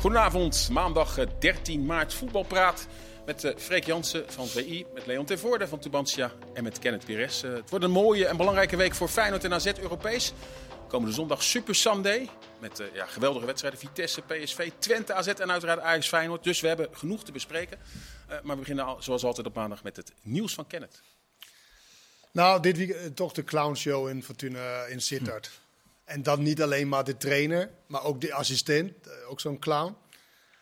Goedenavond, maandag eh, 13 maart voetbalpraat met uh, Freek Jansen van VI, met Leon Tervoorde van Tubantia en met Kenneth Pires. Uh, het wordt een mooie en belangrijke week voor Feyenoord en AZ Europees. Komende zondag Super Sunday met ja, geweldige wedstrijden Vitesse, PSV, Twente, AZ en uiteraard Ajax Feyenoord. Dus we hebben genoeg te bespreken. maar we beginnen al, zoals altijd op maandag met het nieuws van Kenneth. Nou, dit weekend toch de clownshow in Fortuna in Sittard. Hm. En dan niet alleen maar de trainer, maar ook de assistent, ook zo'n clown.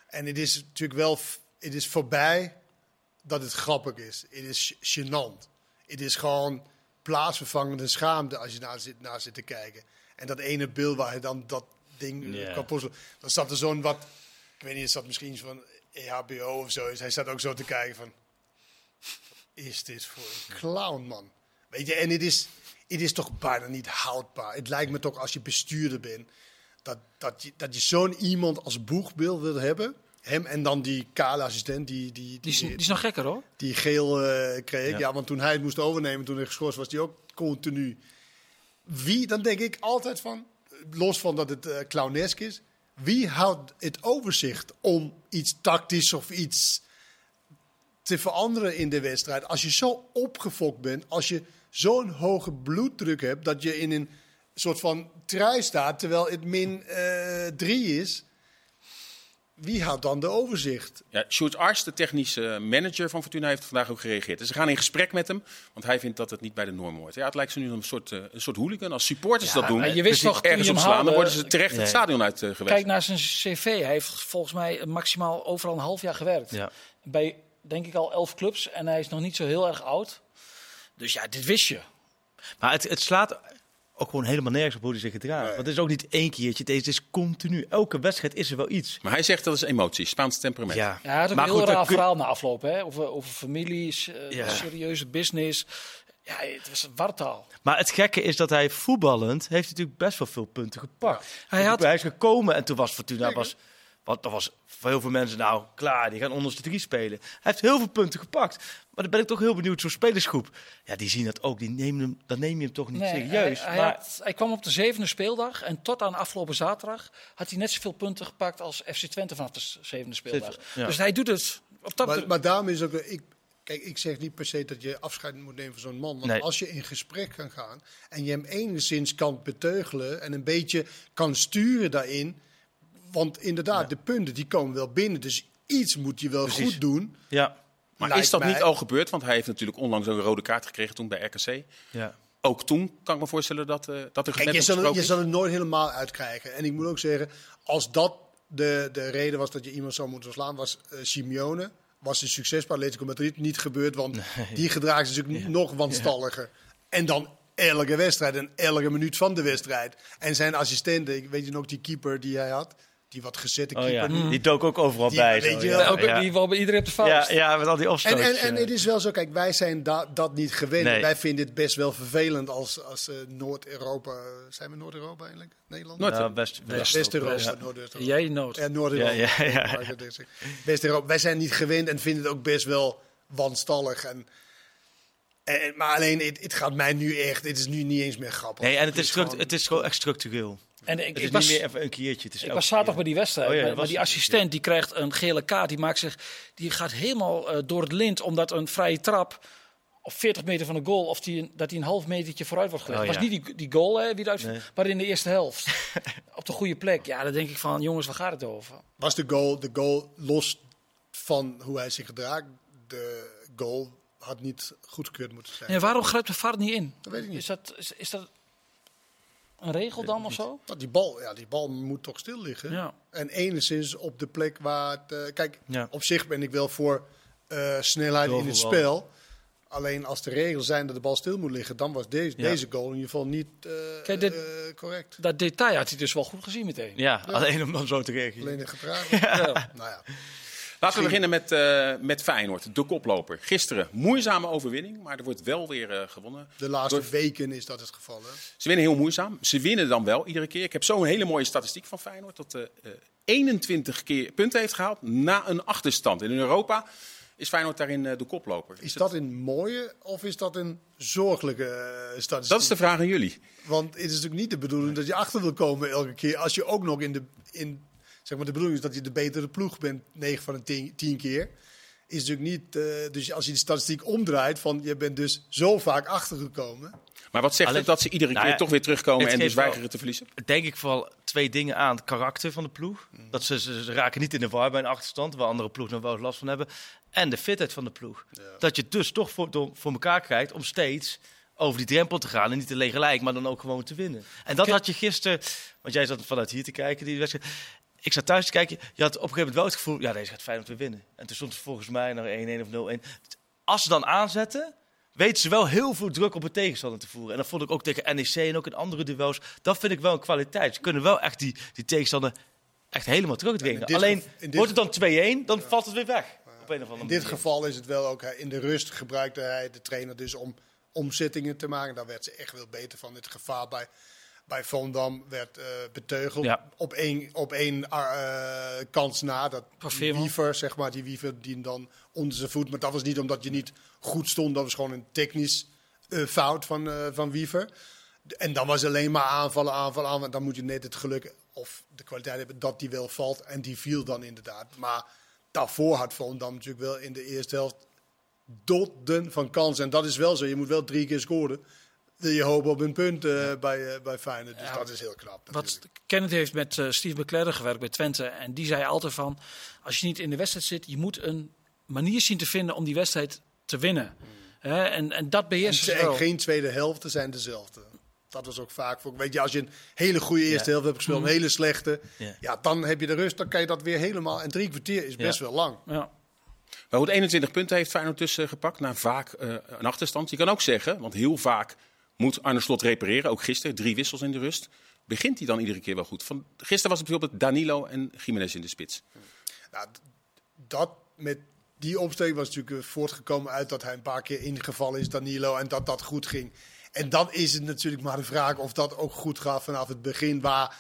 En het is natuurlijk wel, het is voorbij dat het grappig is. Het is gênant. Het is gewoon plaatsvervangende schaamte als je naar zit, naar zit te kijken. En dat ene beeld waar hij dan dat ding yeah. kan puzzelen. Dan zat er zo'n wat, ik weet niet, is dat misschien iets van EHBO of zo. Hij zat ook zo te kijken van, is dit voor een clown, man? Weet je, en het is, het is toch bijna niet houdbaar. Het lijkt me toch als je bestuurder bent, dat, dat je, dat je zo'n iemand als boegbeeld wil hebben. Hem en dan die kale assistent, die... Die, die, die, is, die is nog gekker hoor. Die geel uh, kreeg. Ja. ja. want toen hij het moest overnemen, toen hij geschorst was, die ook continu. Wie, dan denk ik altijd van, los van dat het uh, clownesk is, wie houdt het overzicht om iets tactisch of iets te veranderen in de wedstrijd? Als je zo opgefokt bent, als je zo'n hoge bloeddruk hebt, dat je in een soort van trui staat, terwijl het min 3 uh, is. Wie houdt dan de overzicht? Ja, Sjoerd Ars, de technische manager van Fortuna, heeft vandaag ook gereageerd. Dus ze gaan in gesprek met hem, want hij vindt dat het niet bij de norm hoort. Ja, het lijkt ze nu een soort, uh, een soort hooligan. Als supporters ja, dat doen, je wist toch, ergens op slaan, dan worden ze terecht nee. het stadion uit uh, geweest. Kijk naar zijn cv. Hij heeft volgens mij maximaal overal een half jaar gewerkt. Ja. Bij, denk ik, al elf clubs. En hij is nog niet zo heel erg oud. Dus ja, dit wist je. Maar het, het slaat ook gewoon helemaal nergens op hoe hij zich gedraagt. Nee. Want het is ook niet één keertje, deze is continu. Elke wedstrijd is er wel iets. Maar hij zegt dat is emotie, Spaans temperament. Ja, ja ook maar een heel goed, raar verhaal na afloop. Hè? Over, over families, uh, ja. serieuze business. Ja, het was een wartaal. Maar het gekke is dat hij voetballend heeft natuurlijk best wel veel punten gepakt. Ja. Hij, had... hij is gekomen en toen was Fortuna... Was, want er was voor heel veel mensen, nou klaar, die gaan onderste drie spelen. Hij heeft heel veel punten gepakt. Maar dan ben ik toch heel benieuwd, zo'n spelersgroep. Ja, die zien dat ook. Die nemen hem, dan neem je hem toch niet nee, serieus. Hij, hij, maar... had, hij, kwam op de zevende speeldag. En tot aan afgelopen zaterdag had hij net zoveel punten gepakt als FC Twente vanaf de zevende speeldag. Ja. Dus hij doet het op dat maar, maar daarom is ook... Ik, Kijk, ik zeg niet per se dat je afscheid moet nemen van zo'n man. Want nee. als je in gesprek kan gaan en je hem enigszins kan beteugelen en een beetje kan sturen daarin. Want inderdaad, ja. de punten die komen wel binnen. Dus iets moet je wel Precies. goed doen. Ja. Maar is dat mij... niet al gebeurd? Want hij heeft natuurlijk onlangs een rode kaart gekregen toen bij RKC. Ja. Ook toen kan ik me voorstellen dat, uh, dat er Kijk, je, zal, je zal het nooit helemaal uitkrijgen. En ik moet ook zeggen, als dat de, de reden was dat je iemand zou moeten slaan, was uh, Simeone. Was een succes bij Atletico Madrid niet gebeurd, want nee. die gedraagt zich natuurlijk ja. nog wanstalliger. Ja. En dan elke wedstrijd en elke minuut van de wedstrijd. En zijn assistenten, weet je nog die keeper die hij had? Die wat gezette keeper. Oh, ja. Die dook ook overal die, bij. Weet je, ja. Ook, ja. Die wel bij iedereen op de fout. Ja, ja, met al die opstootjes. En, en, en het is wel zo, kijk, wij zijn da dat niet gewend. Nee. Wij vinden het best wel vervelend als, als uh, Noord-Europa... Zijn we Noord-Europa eigenlijk? Nederland? Noord ja, best, best, West-Europa. West Noord Jij Noord. Ja, Noord-Europa. Ja, ja, ja. West-Europa. Wij zijn niet gewend en vinden het ook best wel wanstallig. En, en, maar alleen, het, het gaat mij nu echt... Het is nu niet eens meer grappig. Nee, en het, het is, gewoon, het is gewoon echt structureel. En ik, het is ik was, niet meer even een keertje. Het is ik was zaterdag bij die wedstrijd. Oh ja, maar, maar die assistent die krijgt een gele kaart. Die, maakt zich, die gaat helemaal uh, door het lint. Omdat een vrije trap op 40 meter van de goal. Of die, dat hij een half metertje vooruit wordt gelegd. Oh, was niet die, die goal hè, wie eruit, Nee. maar in de eerste helft. op de goede plek. Ja, dan denk ik van jongens, waar gaat het over? Was de goal, de goal los van hoe hij zich gedraagt? De goal had niet goedgekeurd moeten zijn. Ja, waarom grijpt de VAR niet in? Dat weet ik niet. Is dat, is, is dat een regel dan of zo? Nou, die, bal, ja, die bal moet toch stil liggen. Ja. En enigszins op de plek waar het... Uh, kijk, Ja. op zich ben ik wel voor uh, snelheid in het spel. Alleen als de regels zijn dat de bal stil moet liggen, dan was deze, Ja. deze goal in ieder geval niet uh, Kijk, dit- uh, correct. Dat detail had hij dus wel goed gezien meteen. Ja, alleen om dan zo te reageren. Alleen het gedragen. Ja. Nou ja. Laten we beginnen met, uh, met Feyenoord, de koploper. Gisteren moeizame overwinning, maar er wordt wel weer uh, gewonnen. De laatste Door- weken is dat het geval. Hè? Ze winnen heel moeizaam. Ze winnen dan wel iedere keer. Ik heb zo'n hele mooie statistiek van Feyenoord. Dat uh, 21 keer punten heeft gehaald na een achterstand. En in Europa is Feyenoord daarin de koploper. Is dat een mooie of is dat een zorgelijke statistiek? Dat is de vraag aan jullie. Want het is natuurlijk niet de bedoeling dat je achter wil komen elke keer. Als je ook nog in de, in, zeg maar, de bedoeling is dat je de betere ploeg bent 9 van de 10 keer. Is natuurlijk niet. Uh, dus als je de statistiek omdraait, van je bent dus zo vaak achtergekomen. Maar wat zegt Alleen, het dat ze iedere nou keer toch weer terugkomen en dus weigeren te verliezen? Denk ik vooral twee dingen aan. Het karakter van de ploeg. Mm. Dat ze, ze, raken niet in de war bij een achterstand, waar andere ploegen nog wel last van hebben. En de fitheid van de ploeg. Dat je dus toch voor, voor elkaar krijgt om steeds over die drempel te gaan. En niet te gelijk, maar dan ook gewoon te winnen. En dat had je gisteren, want jij zat vanuit hier te kijken, die wedstrijd. Ik zat thuis te kijken. Je had op een gegeven moment wel het gevoel, ja, deze gaat fijn om te winnen. En toen stond het volgens mij naar 1-1 of 0-1. Als ze dan aanzetten, weten ze wel heel veel druk op het tegenstander te voeren. En dat vond ik ook tegen NEC en ook in andere duels. Dat vind ik wel een kwaliteit. Ze kunnen wel echt die, die tegenstander echt helemaal terugdringen. Alleen, wordt het dan 2-1, dan valt het weer weg. Op een of andere in dit geval is het wel ook, in de rust gebruikte hij de trainer dus om omzittingen te maken. Daar werd ze echt wel beter van. Het gevaar bij, bij Vondam werd uh, beteugeld. Op één, op één uh, kans na. Dat Wiever, zeg maar, die Wiever die dan onder zijn voet. Maar dat was niet omdat je niet goed stond. Dat was gewoon een technisch uh, fout van, van Wiever. En dan was alleen maar aanvallen, aanvallen, aanvallen. Dan moet je net het geluk of de kwaliteit hebben dat die wel valt. En die viel dan inderdaad. Maar daarvoor had Volendam natuurlijk wel in de eerste helft doden van kansen. En dat is wel zo. Je moet wel drie keer scoren. Je hopen op een punt uh, bij, uh, bij Feyenoord. Dus dat is heel knap. Wat Kenneth heeft met uh, Steve McLaren gewerkt bij Twente. En die zei altijd van, als je niet in de wedstrijd zit, je moet een manier zien te vinden om die wedstrijd te winnen. Mm. en, en dat beheerst en, geen tweede helften zijn dezelfde. Dat was ook vaak voor. Weet je, als je een hele goede eerste helft hebt gespeeld, een mm. hele slechte. Ja. ja. dan heb je de rust, dan kan je dat weer helemaal. En drie kwartier is best wel lang. Ja. Maar goed, 21 punten heeft Feyenoord tussen gepakt na vaak uh, een achterstand. Je kan ook zeggen, want heel vaak moet Arne Slot repareren. Ook gisteren, drie wissels in de rust. Begint hij dan iedere keer wel goed? Van, gisteren was het bijvoorbeeld Danilo en Jiménez in de spits. Nou, dat met die opstelling was natuurlijk eh, voortgekomen uit dat hij een paar keer ingevallen is, Danilo, en dat dat goed ging. En dan is het natuurlijk maar de vraag of dat ook goed gaat vanaf het begin, waar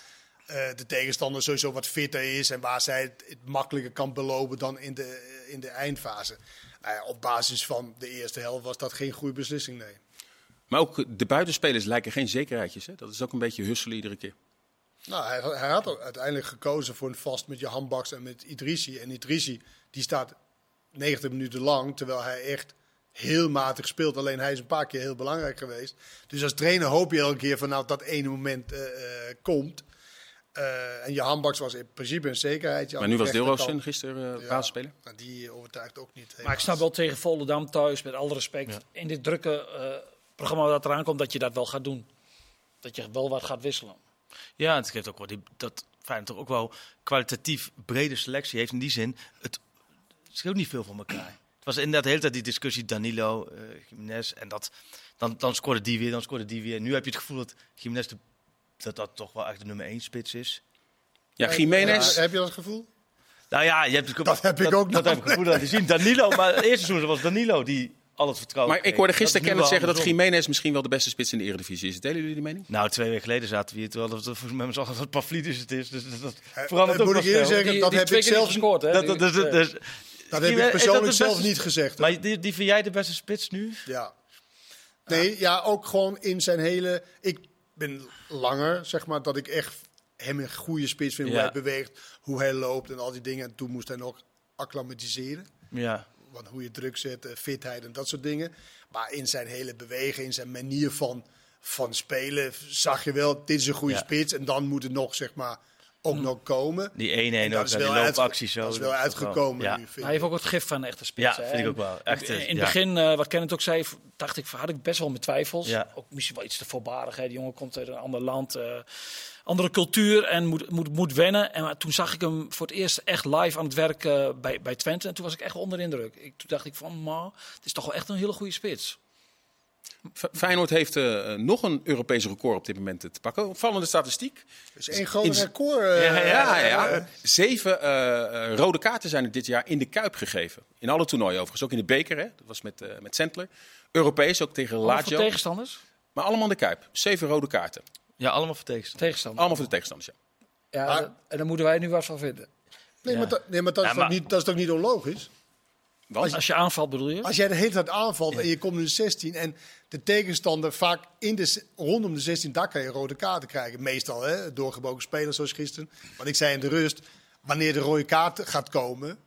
uh, de tegenstander sowieso wat fitter is en waar zij het, makkelijker kan belopen dan in de, in de eindfase. Nou op basis van de eerste helft was dat geen goede beslissing, nee. Maar ook de buitenspelers lijken geen zekerheidjes. Hè? Dat is ook een beetje husselen iedere keer. Nou, hij, hij had uiteindelijk gekozen voor een vast met Johan Baks en met Idrissi. En Idrissi die staat 90 minuten lang, terwijl hij echt heel matig speelt. Alleen hij is een paar keer heel belangrijk geweest. Dus als trainer hoop je elke keer vanaf dat ene moment uh, uh, komt. Uh, en Johan Baks was in principe een zekerheid. Maar nu was Deelroosen gisteren uh, ja, basisspeler. die overtuigt ook niet. Maar ik snap wel tegen Volendam thuis, met alle respect, in dit drukke uh, programma dat eraan komt, dat je dat wel gaat doen. Dat je wel wat gaat wisselen. Ja, het geeft ook wel die, dat fijn toch ook wel kwalitatief brede selectie heeft in die zin. Het scheelt niet veel van elkaar. Het was inderdaad de hele tijd die discussie Danilo, uh, Jiménez en dat. Dan, dan scoorde die weer, dan scoorde die weer. Nu heb je het gevoel dat Jiménez de dat dat toch wel echt de nummer 1 spits is. Ja, Jiménez. heb je dat gevoel? Nou ja, je hebt, dat heb ik ook dat, dat heb ik gevoel dat zien. Danilo, maar het eerste seizoen was Danilo die al het vertrouwen Maar ik hoorde gisteren Kenneth zeggen dat Jiménez misschien wel de beste spits in de Eredivisie is. Delen jullie die mening? Nou, twee weken geleden zaten we hier, terwijl dat volgens mij al dat Pavlidis het is. Dus dat verandert ook Moet ik eerlijk zeggen, dat heb ik zelf gescoord. Hè? Dat, dat, dat, dat heb ik persoonlijk zelf niet gezegd. Maar die, die vind jij de beste spits nu? Ja. Nee, ja, ook gewoon in zijn hele... Ik ben langer, zeg maar, dat ik echt hem een goede spits vind. Hoe hij beweegt, hoe hij loopt en al die dingen. En toen moest hij nog acclimatiseren. Ja. Want hoe je druk zet, eh, fitheid en dat soort dingen. Maar in zijn hele beweging, in zijn manier van, van spelen, zag je wel, dit is een goede spits. En dan moet het nog, zeg maar, ook hm. nog komen. Die 1-1 ook, die loopactie zo. Dat is wel uitgekomen ja. nu, Hij heeft ook wat gif van een echte spits. Ja, vind ik ook wel. Echt, in het begin, uh, wat Kenneth ook zei, dacht ik, had ik best wel mijn twijfels. Ook misschien wel iets te voorbarig. Hè. Die jongen komt uit een ander land, uh, andere cultuur en moet, moet, moet wennen. En maar toen zag ik hem voor het eerst echt live aan het werk uh, bij, bij Twente. En toen was ik echt onder indruk. Ik, toen dacht ik van, maar het is toch wel echt een hele goede spits. Feyenoord heeft uh, nog een Europees record op dit moment te pakken. Opvallende statistiek. Dus één groot record. Uh, ja, ja, ja. Zeven uh, rode kaarten zijn er dit jaar in de Kuip gegeven. In alle toernooien overigens. Ook in de beker, hè. dat was met, met Sentler. Europees, ook tegen allemaal Lazio. tegenstanders? Maar allemaal in de Kuip. Zeven rode kaarten. Ja, allemaal voor tegenstanders. Allemaal voor de tegenstanders, ja. Ja, maar, en dan moeten wij nu wat van vinden. Nee, maar, dat, nee, maar, dat, is maar, niet, dat is toch niet onlogisch? Als, als, je aanvalt bedoel je? Als jij de hele tijd aanvalt en je komt in de 16 en de tegenstander vaak in de, rondom de 16, daar kan je rode kaarten krijgen. Meestal hè, doorgebogen spelers zoals gisteren. Want ik zei in de rust, wanneer de rode kaart gaat komen.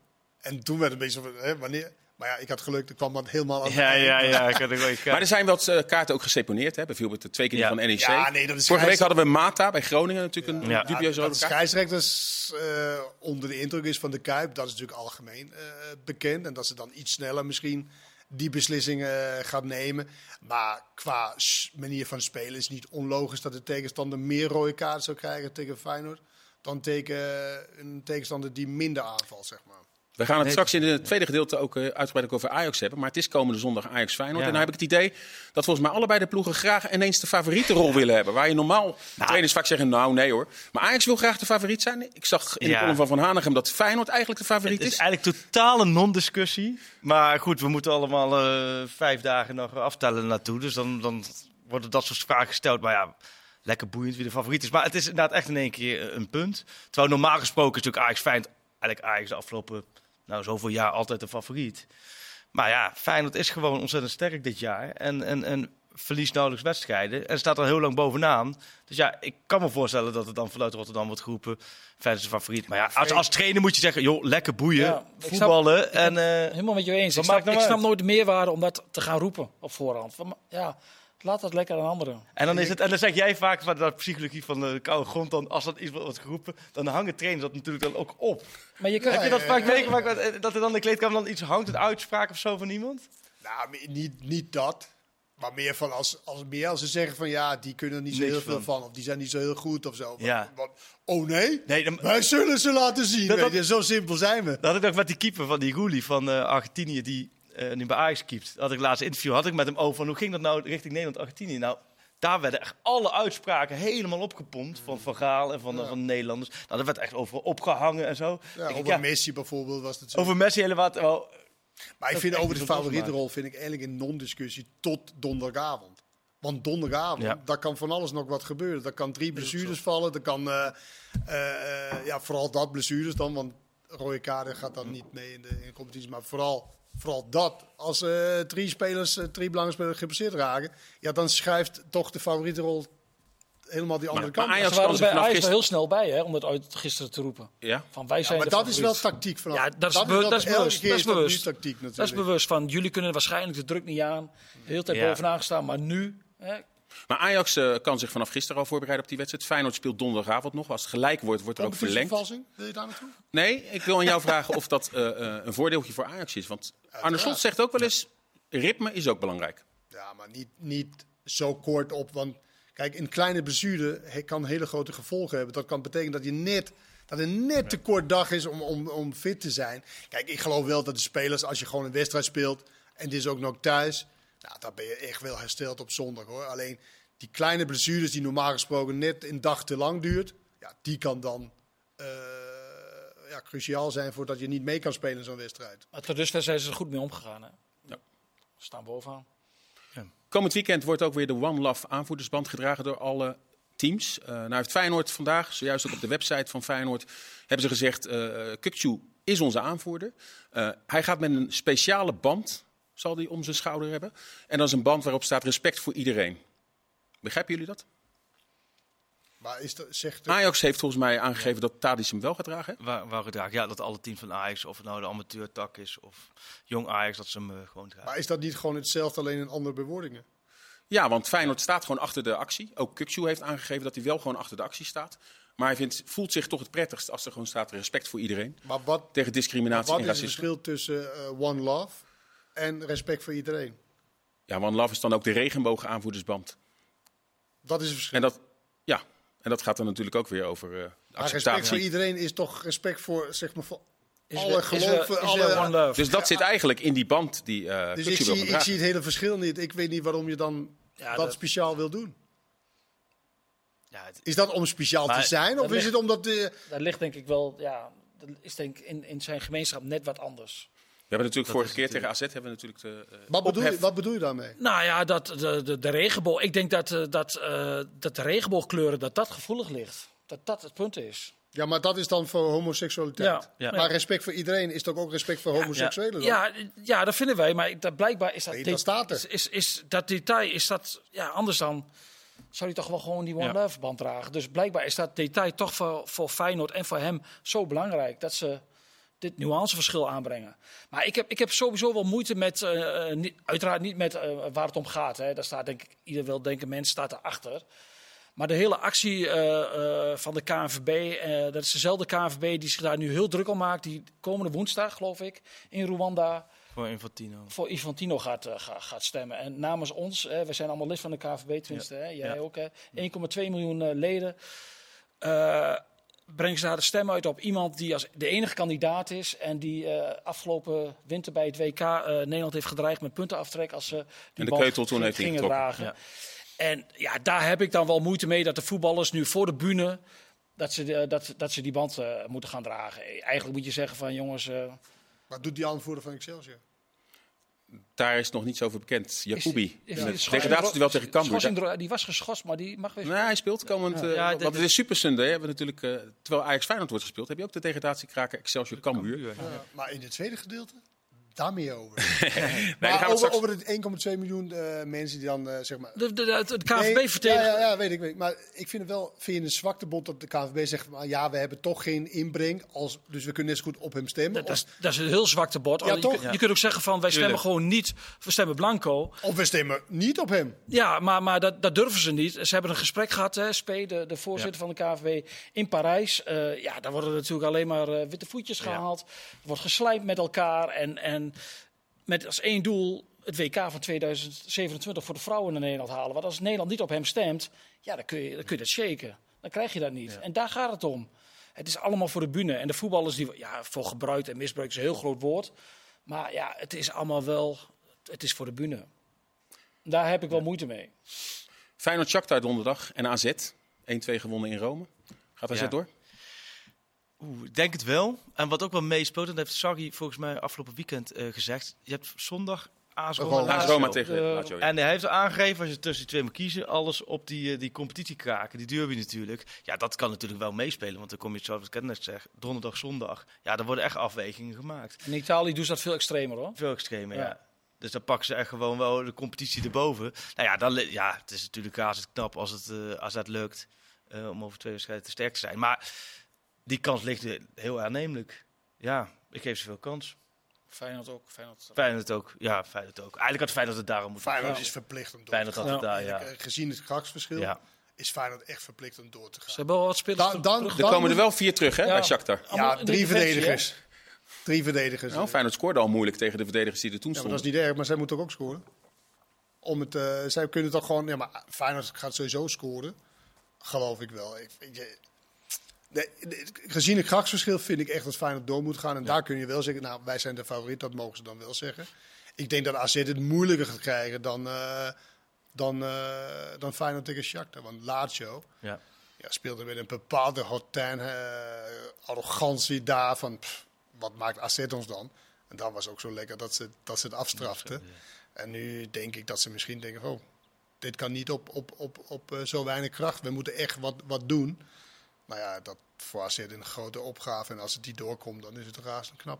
En toen werd het een beetje van, hè, wanneer... Maar ja, ik had geluk, er kwam dat helemaal aan Ja, ja, ja. Ik had. Maar er zijn wat uh, kaarten ook geseponeerd. Hè? Bijvoorbeeld de twee keer Ja. van NEC. Ja, nee, dat is Vorige week hadden we Mata bij Groningen natuurlijk een Ja. dubieuze dat rode de scheidsrechters eh, onder de indruk is van de Kuip, dat is natuurlijk algemeen eh, bekend. En dat ze dan iets sneller misschien die beslissingen eh, gaat nemen. Maar qua manier van spelen is het niet onlogisch dat de tegenstander meer rode kaarten zou krijgen tegen Feyenoord. Dan tegen eh, een tegenstander die minder aanvalt, zeg maar. We gaan het Nee. straks in het tweede gedeelte ook eh, uitgebreid over Ajax hebben. Maar het is komende zondag Ajax Feyenoord. Ja. En dan heb ik het idee dat volgens mij allebei de ploegen graag ineens de favoriete rol willen hebben. Waar je normaal trainers vaak zeggen, nou nee hoor. Maar Ajax wil graag de favoriet zijn. Ik zag in de column van Van Hanegem dat Feyenoord eigenlijk de favoriet Het is is. eigenlijk totale non-discussie. Maar goed, we moeten allemaal eh, vijf dagen nog aftellen naartoe. Dus dan, dan worden dat soort vragen gesteld. Maar ja, lekker boeiend wie de favoriet is. Maar het is inderdaad echt in één keer eh, een punt. Terwijl normaal gesproken is natuurlijk Ajax Feyenoord... Eigenlijk Ajax de afgelopen nou, zoveel jaar altijd de favoriet. Maar ja, Feyenoord is gewoon ontzettend sterk dit jaar. En, en, en verliest nauwelijks wedstrijden. En staat al heel lang bovenaan. Dus ja, ik kan me voorstellen dat het dan vanuit Rotterdam wordt geroepen. Feyenoord is favoriet. Maar ja, als, als trainer moet je zeggen, joh, lekker boeien. Ja, ik snap- voetballen. en, eh, Helemaal met je eens. Ik snap, nou ik snap nooit de meerwaarde om dat te gaan roepen op voorhand. Van, ja, laat dat lekker aan anderen. En dan, is het, en dan zeg jij vaak van dat psychologie van de koude grond. Dan, als dat iets wordt geroepen, dan hangen trainers dat natuurlijk dan ook op. Maar je kan, Heb je dat vaak ja. meegemaakt? dat- Dat er dan de kleedkamer dan iets hangt, een uitspraak of zo van iemand? Nou, niet, niet dat. Maar meer van als, als, meer als ze zeggen van ja, die kunnen er niet zo Niks heel veel van. Of die zijn niet zo heel goed of zo. Ja. Want- oh nee? Nee, dan, Wij zullen ze laten zien. Dat- dat-. Zo simpel zijn we. dat had ik nog met die keeper van die Roelie van eh, Argentinië, die eh, nu bij Ajax keept. Had ik laatst interview, had ik met hem over hoe ging dat nou richting Nederland-Argentinië? Nou, daar werden echt alle uitspraken helemaal opgepompt van Van Gaal en van, de- van de Nederlanders. Nou, dat werd echt overal opgehangen en zo. Ja, ik, over ja, Messi bijvoorbeeld was het zo. over Messi helemaal. Wel, maar ik vind over de favorietenrol vind ik eigenlijk een non-discussie tot donderdagavond. Want donderdagavond, Ja. daar kan van alles nog wat gebeuren. Er kan drie blessures vallen. Er kan, eh, eh, ja, vooral dat blessures dan. Want rode kaarten gaat dan niet mee in de, in de competitie. Maar vooral, vooral dat. Als eh, drie spelers, eh, drie belangrijke spelers geblesseerd raken. Ja, dan schuift toch de favorietenrol helemaal die andere Maar kant. op. Ajax waren er bij Ajax gisteren... heel snel bij, hè, om dat uit gisteren te roepen. Ja? Van wij Ja, zijn maar de dat is wel tactiek vanaf. Ja, dat is, be- wel- dat is bewust. Dat is nu bewust. tactiek natuurlijk. Dat is bewust van, jullie kunnen waarschijnlijk de druk niet aan. De hele tijd Ja. bovenaan staan, maar nu... Hè, Maar Ajax eh, kan zich vanaf gisteren al voorbereiden op die wedstrijd. Feyenoord speelt donderdagavond nog. Als het gelijk wordt, wordt er ook verlengd. Wil je daar naartoe? Nee, ik wil aan jou vragen of dat eh, eh, een voordeeltje voor Ajax is. Want Arne Slot zegt ook wel eens, ritme is ook belangrijk. Ja, maar niet, niet zo kort op. Want kijk, een kleine blessure kan hele grote gevolgen hebben. Dat kan betekenen dat je net. Dat het net te kort dag is om, om, om fit te zijn. Kijk, ik geloof wel dat de spelers, als je gewoon een wedstrijd speelt. en dit is ook nog thuis. Nou, dan ben je echt wel hersteld op zondag hoor. Alleen die kleine blessures die normaal gesproken net een dag te lang duurt. Ja, die kan dan eh, ja, cruciaal zijn voordat je niet mee kan spelen in zo'n wedstrijd. maar tot dusver zijn ze er goed mee omgegaan. Hè. Ja. We staan bovenaan. Komend weekend wordt ook weer de One Love aanvoerdersband gedragen door alle teams. Eh nou heeft Feyenoord vandaag, zojuist ook op de website van Feyenoord, hebben ze gezegd, eh Kukçu is onze aanvoerder. Eh, hij gaat met een speciale band, zal hij om zijn schouder hebben. En dat is een band waarop staat respect voor iedereen. Begrijpen jullie dat? Maar is dat, zegt Ajax heeft volgens mij aangegeven dat Tadis hem wel gaat dragen. waar, waar gedragen? Ja, dat alle teams van Ajax, of het nou de amateurtak is of jong Ajax, dat ze hem eh, gewoon dragen. Maar is dat niet gewoon hetzelfde, alleen in andere bewoordingen? Ja, want Feyenoord staat gewoon achter de actie. Ook Kukçu heeft aangegeven dat hij wel gewoon achter de actie staat. Maar hij vindt, voelt zich toch het prettigst als er gewoon staat respect voor iedereen. Maar wat, Tegen discriminatie wat en is het racisme. verschil tussen eh, One Love en respect voor iedereen? Ja, One Love is dan ook de regenboog aanvoerdersband. Dat is het verschil. En dat, ja, en dat gaat dan natuurlijk ook weer over eh maar acceptatie. respect voor iedereen is toch respect voor, zeg maar, voor Is alle geloven. is alle, weer one love. Dus dat zit eigenlijk in die band die eh dus ik zie, ik zie het hele verschil niet. Ik weet niet waarom je dan Ja, dat, dat- speciaal wil doen. Ja, het- Is dat om speciaal Maar te zijn? Of dat is ligt- het omdat... De, Daar ligt denk ik wel, ja, dat is denk ik in, in zijn gemeenschap net wat anders. We hebben natuurlijk vorige keer tegen AZ hebben we natuurlijk de eh, wat, bedoel je, wat bedoel je daarmee? Nou ja, dat, de, de, de regenboog. Ik denk dat, eh, dat, eh, dat de regenboogkleuren, dat dat gevoelig ligt. Dat dat het punt is. Ja, maar dat is dan voor homoseksualiteit. Ja. Ja. Maar respect voor iedereen is toch ook respect voor homoseksuelen? dan? Ja, ja, dat vinden wij. Maar dat, blijkbaar is dat, Nee, dit- dat staat er. Is, is, is dat detail is dat ja, anders dan zou hij toch wel gewoon die One Love band dragen. Dus blijkbaar is dat detail toch voor, voor Feyenoord en voor hem zo belangrijk dat ze dit nuanceverschil aanbrengen. Maar ik heb, ik heb sowieso wel moeite met, uh, uiteraard niet met uh, waar het om gaat. Hè. Daar staat denk ik, ieder wil denken, mensen staat erachter. Maar de hele actie uh, van de KNVB, dat is dezelfde KNVB die zich daar nu heel druk om maakt. Die komende woensdag, geloof ik, in Rwanda voor Infantino. Voor Infantino gaat, gaat stemmen. En namens ons, hè, we zijn allemaal lid van de KVB, tenminste, hè, jij ook, 1,2 miljoen leden. Brengen ze daar de stem uit op iemand die als de enige kandidaat is. En die afgelopen winter bij het WK Nederland heeft gedreigd met puntenaftrek als ze die en de keutel toen heeft gingen dragen. Ja. En ja, daar heb ik dan wel moeite mee dat de voetballers nu voor de bühne dat ze, dat, dat ze die band moeten gaan dragen. Eigenlijk moet je zeggen van jongens, wat doet die aanvoerder van Excelsior? Daar is nog niets over bekend. Jacobi. Degradatie wel tegen Cambuur. Die was geschorst, maar die mag weer. Nee, hij speelt komend. Ja. Uh, ja, want het is Super Sunday. Hebben we natuurlijk, uh, terwijl Ajax Feyenoord wordt gespeeld, heb je ook de degradatiekraker Excelsior Cambuur. Ja. Maar in het tweede gedeelte? Daarmee over. nee, maar over, straks... over de 1,2 miljoen uh, mensen die dan, uh, zeg maar... De, de, de, KNVB nee, vertegen... Ja, ja, ja, weet ik. Weet. Maar ik vind het wel, vind je een zwakte bot dat de KNVB zegt... Maar ja, we hebben toch geen inbreng, als, dus we kunnen net zo goed op hem stemmen. Dat, is, dat is een heel zwakte bot. Ja, je, toch? je, kunt ook zeggen van, wij stemmen gewoon niet, we stemmen blanco. Of we stemmen niet op hem. Ja, maar, maar dat, dat durven ze niet. Ze hebben een gesprek gehad, hè, Spee, de, de voorzitter van de KNVB, in Parijs. Uh, ja, daar worden natuurlijk alleen maar witte voetjes gehaald. Er wordt geslijpt met elkaar en... en met als één doel het WK van 2027 voor de vrouwen in Nederland halen. Want als Nederland niet op hem stemt, ja, dan kun je, dan kun je dat shaken. Dan krijg je dat niet. En daar gaat het om. Het is allemaal voor de bühne. En de voetballers, die, ja, voor gebruik en misbruik is een heel groot woord. Maar ja, het is allemaal wel, het is voor de bühne. Daar heb ik wel moeite mee. Feyenoord Shakhtar donderdag en AZ. 1-2 gewonnen in Rome. Gaat AZ ja. door? Oeh, ik denk het wel. En wat ook wel meespeelt, en dat heeft Sarri volgens mij afgelopen weekend uh, gezegd. Je hebt zondag AS Roma, Roma tegen uh, Lazio. En hij heeft aangegeven, als je tussen die twee moet kiezen, alles op die, uh, die competitie kraken. Die derby natuurlijk. Ja, dat kan natuurlijk wel meespelen. Want dan kom je, zoals ik net zeg, donderdag, zondag. Ja, er worden echt afwegingen gemaakt. In Italië doen ze dat veel extremer hoor. Veel extremer, ja. ja. Dus dan pakken ze echt gewoon wel de competitie erboven. Nou ja, dan, ja het is natuurlijk het knap als het, uh, als dat lukt. om over twee wedstrijden te sterk te zijn. Maar die kans ligt heel aannemelijk. Ja, ik geef ze veel kans. Feyenoord ook. Feyenoord, Feyenoord ook. Ja, Feyenoord ook. Eigenlijk had Feyenoord het daarom moeten Feyenoord is verplicht om door Feyenoord te gaan. Had het daar, ja. Gezien het krachtverschil ja. is Feyenoord echt verplicht om door te gaan. Ze hebben al wat spelers dan, dan, Er komen er wel vier terug hè, bij Shakhtar. Ja, drie verdedigers. Drie verdedigers. Nou, Feyenoord scoorde al moeilijk tegen de verdedigers die er toen stonden. dat is niet erg, maar zij moeten ook scoren. Om het, uh, zij kunnen toch gewoon... Ja, maar Feyenoord gaat sowieso scoren. Geloof ik wel. Ik, je, Nee, gezien het krachtsverschil vind ik echt dat Feyenoord door moet gaan. En daar kun je wel zeggen, nou, wij zijn de favoriet, dat mogen ze dan wel zeggen. Ik denk dat AZ het moeilijker gaat krijgen dan, uh, dan, uh, dan Feyenoord tegen Shakhtar. Want Lazio ja. Ja, speelde met een bepaalde hotain, uh, arrogantie daar van, pff, wat maakt AZ ons dan? En dat was ook zo lekker dat ze, dat ze het afstraften. En nu denk ik dat ze misschien denken, oh, dit kan niet op, op, op, op zo weinig kracht. We moeten echt wat, wat doen. Maar ja, dat voor AZ een grote opgave. En als het die doorkomt, dan is het razend knap.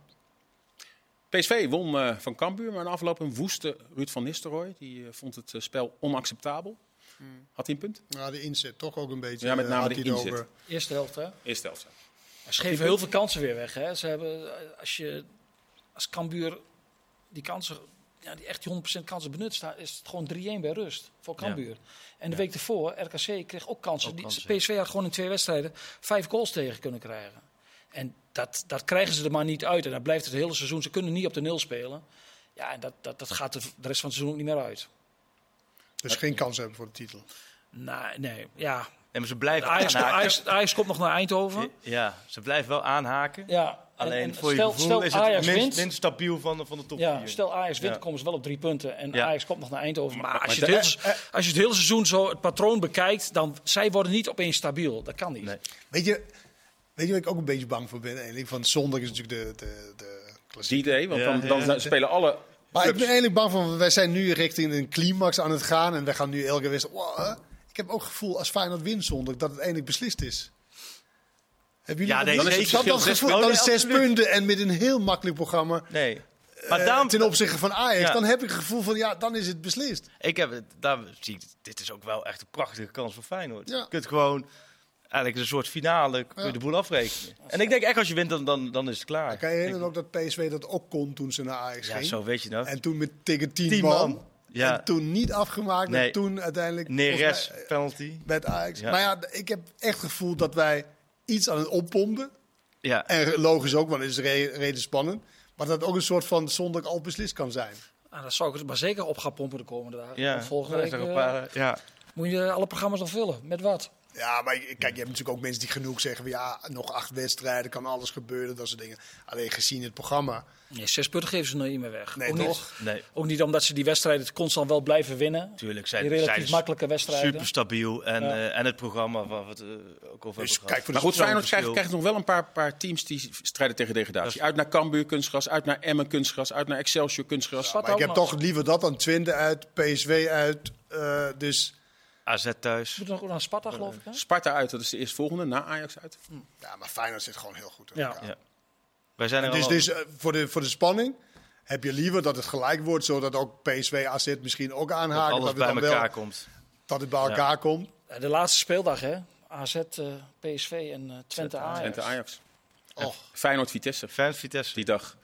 PSV won uh, van Cambuur, maar na afloop een woeste Ruud van Nistelrooy. Die uh, vond het uh, spel onacceptabel. Hmm. Had hij een punt? Nou, de inzet toch ook een beetje. Ja, met name de inzet. Over... Eerste helft, hè? Eerste helft, ja. Ze geven heel veel kansen weer weg, hè? Ze hebben, als je als Cambuur die kansen ja, die echt 100% kansen benut, staat, is het gewoon 3-1 bij rust voor Cambuur. En de week ervoor, RKC kreeg ook kansen. die, PSV had gewoon in twee wedstrijden vijf goals tegen kunnen krijgen. En dat, dat krijgen ze er maar niet uit. En dan blijft het hele seizoen. Ze kunnen niet op de nul spelen. Ja, en dat, dat, dat gaat de, de rest van het seizoen ook niet meer uit. Dus geen kans hebben voor de titel? Nee, nee ja. En ze blijven Ajax, Ajax, Ajax, komt nog naar Eindhoven. Ja, ze blijven wel aanhaken. Ja, Alleen en, voor stel, je gevoel is het minst, minst, stabiel van de, van de top ja, Stel Ajax wint, komen ze wel op drie punten. En Ajax komt nog naar Eindhoven. Maar, als, je het hele, als je het hele seizoen zo het patroon bekijkt, dan zij worden niet opeens stabiel. Dat kan niet. Nee. Weet, je, weet je waar ik ook een beetje bang voor ben? Eigenlijk van zondag is natuurlijk de, de, de klassieke. idee, want dan, dan spelen alle maar ik ben eigenlijk bang van, wij zijn nu richting een climax aan het gaan. En wij gaan nu elke wedstrijd... Wow, ik heb ook het gevoel, als Feyenoord wint zondag, dat het eindelijk beslist is. Hebben jullie ja, nee, dan, is het dan, dan, zes, dan is zes punten en met een heel makkelijk programma. Nee. maar daarom, ten opzichte van Ajax, dan heb ik het gevoel van ja, dan is het beslist. Ik heb, daar zie ik, dit is ook wel echt een prachtige kans voor Feyenoord. Je kunt gewoon eigenlijk een soort finale kun je de boel afrekenen. En ik denk echt als je wint, dan, dan, dan is het klaar. kan je herinneren ook dat PSV dat ook kon toen ze naar Ajax ja, ging? zo weet je dat. En toen met tegen 10 man. Ja. En toen niet afgemaakt. Nee. En toen uiteindelijk... Neres, penalty. Met Ajax. Maar ja, ik heb echt het gevoel dat wij iets aan het oppompen. Ja. En logisch ook, want het is reden spannend. Maar dat het ook een soort van zonder al beslist kan zijn. Ah, dat zou ik maar zeker op gaan pompen de komende dagen. Ja. Volgende week uh, ja. moet je alle programma's nog vullen. Met wat? Ja, maar kijk, je hebt natuurlijk ook mensen die genoeg zeggen... ja, nog acht wedstrijden, kan alles gebeuren, dat soort dingen. Alleen gezien het programma... Nee, zes punten geven ze nog niet meer weg. Nee, ook, toch? Niet, nee. ook niet omdat ze die wedstrijden constant wel blijven winnen. Tuurlijk, zijn, die relatief makkelijke wedstrijden. Super stabiel. En, uh, en het programma waar we het uh, ook over dus kijk, voor Maar goed, Feyenoord krijgt, krijgt nog wel een paar, paar teams die strijden tegen degradatie. Uit naar Cambuur kunstgras, uit naar Emmen kunstgras, uit naar Excelsior kunstgras. Ja, maar ik heb toch liever dat dan Twente uit, PSV uit. Uh, dus... AZ thuis. Moet nog naar Sparta, geloof ik. Hè? Sparta uit, dat is de eerstvolgende, na Ajax uit. Hm. Ja, maar Feyenoord zit gewoon heel goed in ja. ja. Wij zijn er dus, dus uh, voor, de, voor de spanning heb je liever dat het gelijk wordt, zodat ook PSV, AZ misschien ook aanhaken. Dat alles bij elkaar komt. Dat het bij elkaar komt. De laatste speeldag, hè? AZ, uh, PSV en uh, Twente Ajax. Twente Ajax. Oh. Feyenoord Vitesse. Feyenoord Vitesse. Die dag.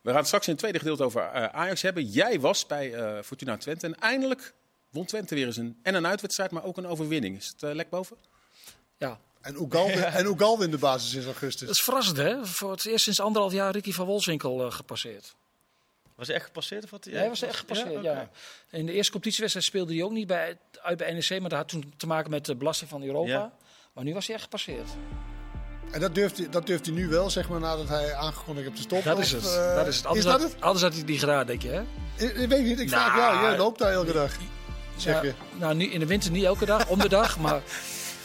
We gaan het straks in het tweede gedeelte over Ajax hebben. Jij was bij Fortuna Twente en eindelijk won Twente weer eens een, en een uitwedstrijd, maar ook een overwinning. Is het uh, lek boven? Ja. En Ugalde, ja. in de basis is augustus. Dat is verrassend, hè? Voor het eerst sinds anderhalf jaar Ricky van Wolfswinkel uh, gepasseerd. Was hij echt gepasseerd? Of wat? Ja, hij was echt gepasseerd, ja, okay. ja. In de eerste competitiewedstrijd speelde hij ook niet bij, uit bij NEC, maar dat had toen te maken met de belasting van Europa. Ja. Maar nu was hij echt gepasseerd. En dat durft, hij, dat durft hij nu wel, zeg maar, nadat hij aangekondigd heeft te stoppen? Dat is het. Uh, dat is het. Anders, is dat had, het? anders had hij het niet gedaan, denk je, hè? Ik, ik weet niet, ik nou, vraag jou. Jij loopt daar elke dag. Zeg je. nou, nu, in de winter niet elke dag, om de dag, maar...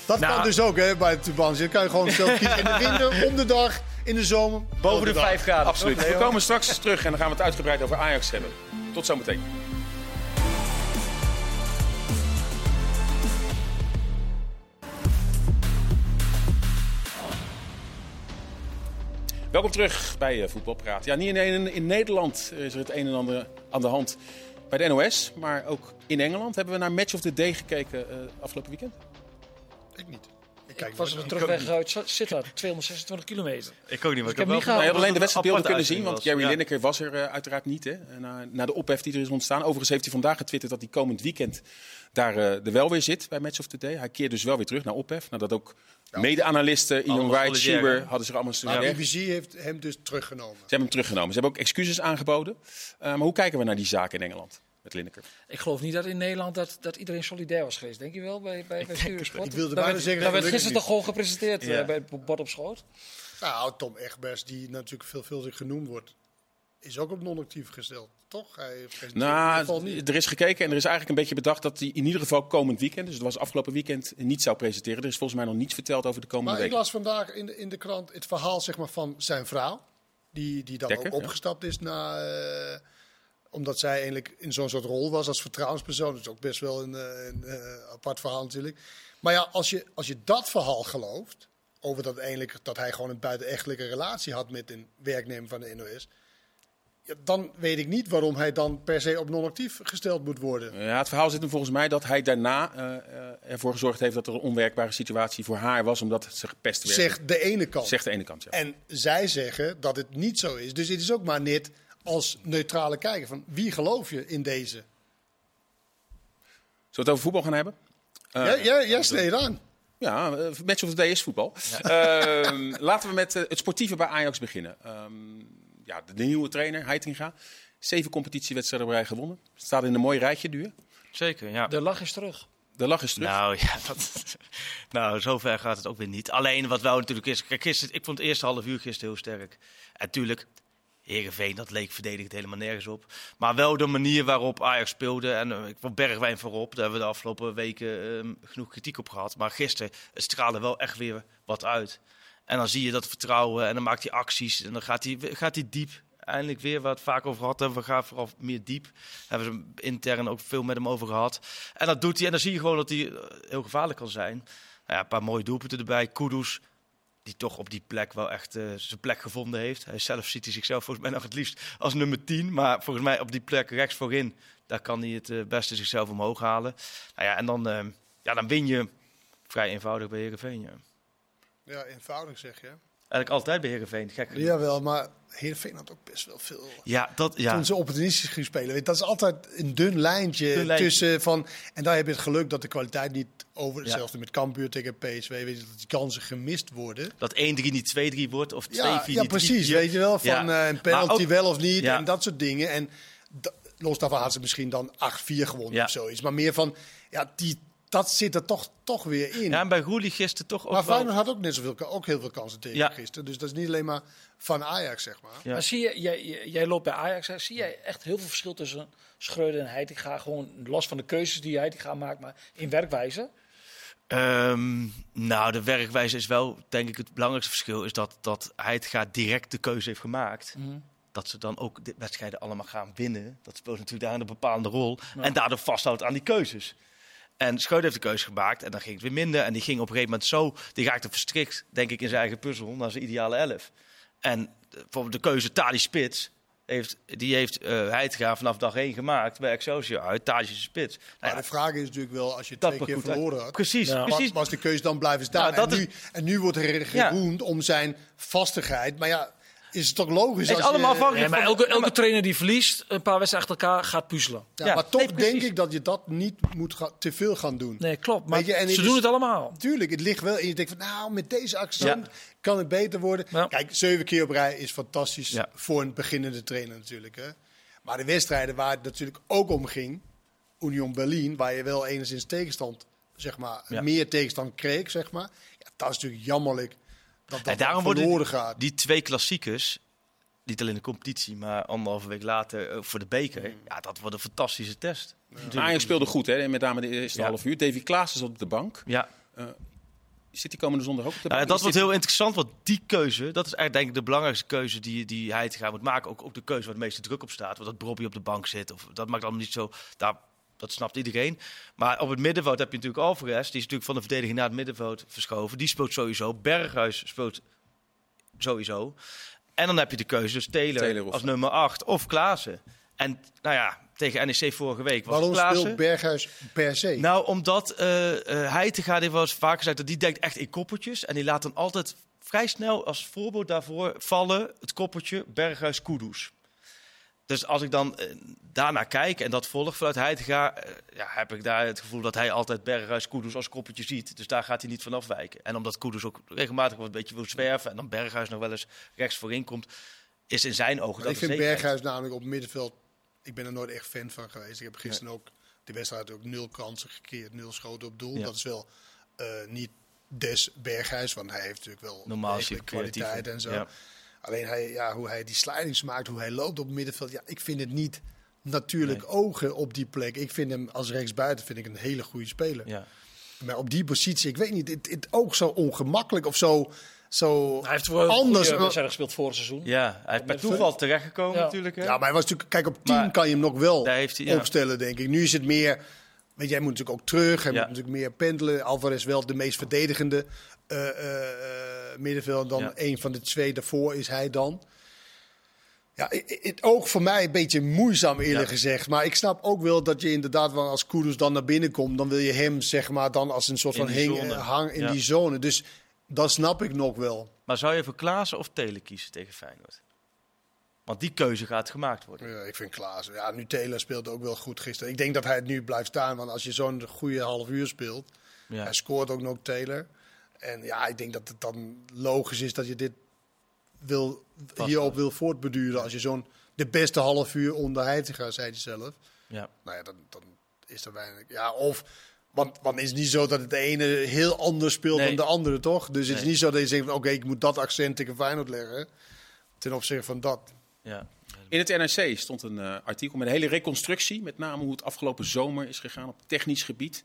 Dat nou, kan dus ook hè, bij het Tubans. Je kan je gewoon zelf kiezen in de winter, om de dag, in de zomer. Boven de, de 5 graden. Absoluut. We komen straks terug en dan gaan we het uitgebreid over Ajax hebben. Tot zometeen. Welkom terug bij uh, Voetbalpraat. Ja, niet in, in, in Nederland is er het een en ander aan de hand bij de NOS, maar ook in Engeland. Hebben we naar Match of the Day gekeken uh, afgelopen weekend? Ik niet. Ik, kijk, ik was er terugweg uit Sittard, 226 kilometer. Ik ook niet, maar dus ik, heb, niet nou, je hebt alleen de wedstrijdbeelden kunnen zien, want Gary ja. Lineker was er uh, uiteraard niet. Hè, na, na, de ophef die er is ontstaan. Overigens heeft hij vandaag getwitterd dat hij komend weekend daar uh, er wel weer zit bij Match of the Day. Hij keert dus wel weer terug naar ophef, nadat ook ja. mede-analisten, Ian Wright, Schieber, hadden zich allemaal... Maar de BBC heeft hem dus teruggenomen. Ze hebben hem teruggenomen. Ze hebben ook excuses aangeboden. Uh, maar hoe kijken we naar die zaken in Engeland? met Lineker. Ik geloof niet dat in Nederland dat, dat iedereen solidair was geweest. Denk je wel bij, bij, bij Stuursport? Ik wilde bijna zeggen... Dat werd gisteren toch gewoon gepresenteerd ja. uh, bij het bord op schoot? Nou, Tom Egbers, die natuurlijk veelvuldig genoemd wordt, is ook op non-actief gesteld. Toch? Hij nou, niet. er is gekeken en er is eigenlijk een beetje bedacht dat hij in ieder geval komend weekend, dus het was afgelopen weekend, niet zou presenteren. Er is volgens mij nog niets verteld over de komende maar week. ik las vandaag in de, in de krant het verhaal zeg maar, van zijn vrouw, die, die dan Dekker, ook opgestapt ja. is na... Uh, omdat zij eigenlijk in zo'n soort rol was als vertrouwenspersoon. Dat is ook best wel een, een, een apart verhaal natuurlijk. Maar ja, als je, als je dat verhaal gelooft, over dat, eigenlijk, dat hij gewoon een buitenechtelijke relatie had met een werknemer van de NOS. Ja, dan weet ik niet waarom hij dan per se op non-actief gesteld moet worden. Ja, het verhaal zit hem volgens mij dat hij daarna uh, ervoor gezorgd heeft dat er een onwerkbare situatie voor haar was, omdat ze gepest werd. Zegt de ene kant. Zegt de ene kant, ja. En zij zeggen dat het niet zo is. Dus het is ook maar net als neutrale kijker van wie geloof je in deze? Zullen we het over voetbal gaan hebben? Uh, ja, ja, ja aan. Ja, Match of the Day is voetbal. Ja. Uh, laten we met het sportieve bij Ajax beginnen. Um, ja, de, nieuwe trainer, Heitinga. Zeven competitiewedstrijden rij gewonnen. Staat in een mooi rijtje, duur. Zeker, ja. De lach is terug. De lach is terug. Nou ja, dat, nou, zover gaat het ook weer niet. Alleen wat wel natuurlijk is. Kijk, gisteren, ik vond het eerste half uur gisteren heel sterk. En natuurlijk, Heerenveen, dat leek verdedigd helemaal nergens op. Maar wel de manier waarop Ajax speelde. En uh, ik vond Bergwijn voorop. Daar hebben we de afgelopen weken uh, genoeg kritiek op gehad. Maar gisteren het straalde wel echt weer wat uit. En dan zie je dat vertrouwen en dan maakt hij acties. En dan gaat hij, gaat hij diep. Eindelijk weer wat vaak over gehad hebben. We gaan vooral meer diep. Daar hebben ze intern ook veel met hem over gehad. En dat doet hij. En dan zie je gewoon dat hij heel gevaarlijk kan zijn. Nou ja, een paar mooie doelpunten erbij. Kudus die toch op die plek wel echt uh, zijn plek gevonden heeft. Hij zelf ziet hij zichzelf volgens mij nog het liefst als nummer 10. Maar volgens mij op die plek rechts voorin, daar kan hij het uh, beste zichzelf omhoog halen. Nou ja, en dan, ja, dan win je vrij eenvoudig bij Heerenveen. Ja, eenvoudig zeg je. Eigenlijk altijd bij Heerenveen. Gek Jawel, maar Heerenveen had ook best wel veel... Ja, dat, ja. Toen ze opportunistisch gingen spelen. Dat is altijd een dun lijntje, tussen van... En daar heb je het geluk dat de kwaliteit niet over... Ja. Zelfs met Cambuur tegen PSV, weet je, dat die kansen gemist worden. Dat 1-3 niet 2-3 wordt of 2-4 ja, ja, precies, weet je wel. Van uh, een penalty wel of niet en dat soort dingen. En los daarvan hadden ze misschien dan 8-4 gewonnen of zoiets. Maar meer van, ja, die dat zit er toch, toch weer in. Ja, en bij Roelie gisteren toch ook Maar Feyenoord had ook net zoveel, ook heel veel kansen tegen ja. gisteren. Dus dat is niet alleen maar van Ajax, zeg maar. Ja. Maar zie je, jij, jij loopt bij Ajax, zie jij echt heel veel verschil tussen Schreuder en Heitinga? Gewoon los van de keuzes die Heitinga maakt, maar in werkwijze? Um, nou, de werkwijze is wel, denk ik, het belangrijkste verschil. Is dat, dat Heitinga direct de keuze heeft gemaakt. Mm dat ze dan ook de wedstrijden allemaal gaan winnen. Dat speelt natuurlijk daar een bepaalde rol. En daardoor vasthoudt aan die keuzes. En Scheut heeft de keuze gemaakt en dan ging het weer minder. En die ging op een gegeven moment zo, die raakte verstrikt, denk ik, in zijn eigen puzzel naar zijn ideale elf. En bijvoorbeeld de keuze Tali Spits, heeft, die heeft uh, vanaf dag 1 gemaakt bij Excelsior uit. Tage Spits. Nou maar ja, de vraag is natuurlijk wel, als je twee keer verloren had, precies, precies. Was, de keuze dan blijven staan? Nou, en, nu, en nu wordt er geroemd om zijn vastigheid. Maar ja, is het toch logisch? Het is allemaal maar elke, elke trainer die verliest een paar wedstrijden achter elkaar gaat puzzelen. Ja, maar toch denk ik dat je dat niet moet te veel gaan doen. Nee, klopt. Maar je, ze doen het allemaal. Tuurlijk, het ligt wel. En je denkt van, nou, met deze accent kan het beter worden. Kijk, zeven keer op rij is fantastisch voor een beginnende trainer natuurlijk. Hè. Maar de wedstrijden waar het natuurlijk ook om ging, Union Berlin, waar je wel enigszins tegenstand, zeg maar, meer tegenstand kreeg, zeg maar. Ja, dat is natuurlijk jammerlijk dat dat daarom worden gaat. die twee klassiekers, niet alleen de competitie, maar anderhalve week later uh, voor de beker. Mm. Ja, dat wordt een fantastische test. Ja. Ajax speelde goed, hè? met name de eerste half uur. Davy Klaas is op de bank. Ja. Uh, zit die komende zondag ook op de bank? dat wordt heel interessant, want die keuze, dat is eigenlijk denk ik de belangrijkste keuze die, die hij te gaan moet maken. Ook, ook de keuze waar de meeste druk op staat. Want dat Bobby op de bank zit, of, dat maakt allemaal niet zo... Daar dat snapt iedereen. Maar op het middenveld heb je natuurlijk Alvarez. Die is natuurlijk van de verdediging naar het middenveld verschoven. Die speelt sowieso. Berghuis speelt sowieso. En dan heb je de keuze dus Taylor, als nummer 8 of Klaassen. En nou ja, tegen NEC vorige week was Waarom Klaassen. speelt Berghuis per se? Nou, omdat uh, uh, hij te gaan, heeft wel eens vaker gezegd dat die denkt echt in koppeltjes. En die laat dan altijd vrij snel als voorbeeld daarvoor vallen het koppeltje Berghuis Kudus. Dus als ik dan uh, daarnaar kijk en dat volg vanuit Heitinga, uh, ja, heb ik daar het gevoel dat hij altijd Berghuis Kudus als koppeltje ziet. Dus daar gaat hij niet van afwijken. En omdat Kudus ook regelmatig wat een beetje wil zwerven en dan Berghuis nog wel eens rechts voorin komt, is in zijn ogen dat Ik vind Berghuis namelijk op middenveld, ik ben er nooit echt fan van geweest. Ik heb gisteren ook de wedstrijd ook nul kansen gekeerd, nul schoten op doel. Dat is wel uh, niet des Berghuis, want hij heeft natuurlijk wel Normaal kwaliteit en zo. Ja. Alleen hij, ja, hoe hij die slidings maakt, hoe hij loopt op het middenveld. Ja, ik vind het niet natuurlijk ogen op die plek. Ik vind hem als rechtsbuiten vind ik een hele goede speler. Ja. Maar op die positie, ik weet niet, het, het ook zo ongemakkelijk of zo. Zo hij heeft wel anders wedstrijd gespeeld vorig seizoen. Ja, hij heeft bij toeval terechtgekomen ja. natuurlijk. Hè? Ja, maar hij was natuurlijk, kijk, op 10 kan je hem nog wel hij, ja. opstellen, denk ik. Nu is het meer, weet jij moet natuurlijk ook terug. Hij moet natuurlijk meer pendelen. Alvarez wel de meest verdedigende uh, uh, middenveld. Dan een van de twee daarvoor is hij dan. Ja, het ook voor mij een beetje moeizaam eerlijk gezegd. Maar ik snap ook wel dat je inderdaad wel als Kudus dan naar binnen komt, dan wil je hem zeg maar dan als een soort van hang, hang in die zone. Dus dat snap ik nog wel. Maar zou je voor Klaassen of Telen kiezen tegen Feyenoord? Want die keuze gaat gemaakt worden. Ja, ik vind Klaassen. Ja, nu Taylor speelde ook wel goed gisteren. Ik denk dat hij het nu blijft staan. Want als je zo'n goede half uur speelt. Ja. Hij scoort ook nog Taylor. En ja, ik denk dat het dan logisch is dat je dit wil, hierop wil voortbeduren. Als je zo'n de beste half uur onder hij te gaan, zei hij zelf. Ja. Nou ja, dan, dan is er weinig. Ja, of. Want, want het is niet zo dat het de ene heel anders speelt dan de andere, toch? Dus het is niet zo dat je zegt van oké, ik moet dat accent tegen Feyenoord leggen. Ten opzichte van dat. Ja. In het NRC stond een uh, artikel met een hele reconstructie. Met name hoe het afgelopen zomer is gegaan op technisch gebied.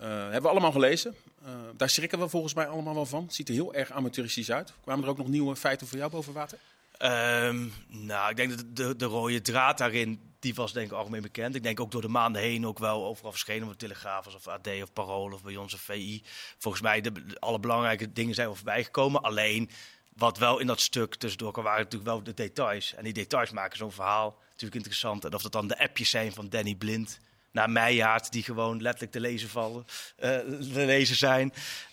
Uh, hebben we allemaal gelezen. Uh, daar schrikken we volgens mij allemaal wel van. Ziet er heel erg amateuristisch uit. Kwamen er ook nog nieuwe feiten voor jou boven water? Ehm, nou, ik denk dat de, de rode draad daarin die was denk ik algemeen bekend. Ik denk ook door de maanden heen ook wel overal verschenen op Telegraaf of AD of Parool of bij onze VI. Volgens mij de, alle belangrijke dingen zijn voorbij gekomen. Alleen wat wel in dat stuk tussendoor waren natuurlijk wel de details. En die details maken zo'n verhaal natuurlijk interessant. En of dat dan de appjes zijn van Danny Blind naar Meijaard, die gewoon letterlijk te lezen vallen, uh, te lezen zijn.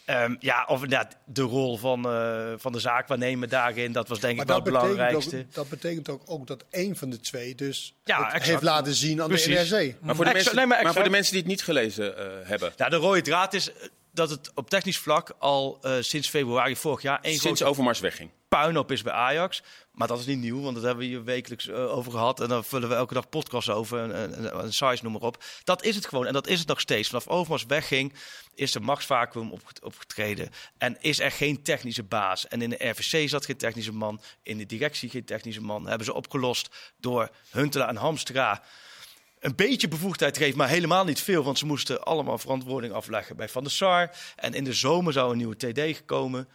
Um, ja, of inderdaad de rol van, uh, van de zaakwaarnemer daarin, dat was denk ik wel het belangrijkste. Ook, dat betekent ook, ook dat één van de twee dus ja, heeft laten zien aan Precies. de NRC. Maar voor de, mensen, nee, maar, maar voor de mensen die het niet gelezen uh, hebben. Ja, de rode draad is dat het op technisch vlak al uh, sinds februari vorig jaar... Één sinds Overmars wegging. Puinop is bij Ajax. Maar dat is niet nieuw, want dat hebben we hier wekelijks uh, over gehad. En dan vullen we elke dag podcasts over, een, een, size noem maar op. Dat is het gewoon en dat is het nog steeds. Vanaf Overmars wegging is er machtsvacuum opgetreden. En is er geen technische baas. En in de RVC zat geen technische man, in de directie geen technische man. hebben ze opgelost door Huntelaar en Hamstra een beetje bevoegdheid geeft, maar helemaal niet veel. Want ze moesten allemaal verantwoording afleggen bij Van der Sar. En in de zomer zou een nieuwe TD gekomen.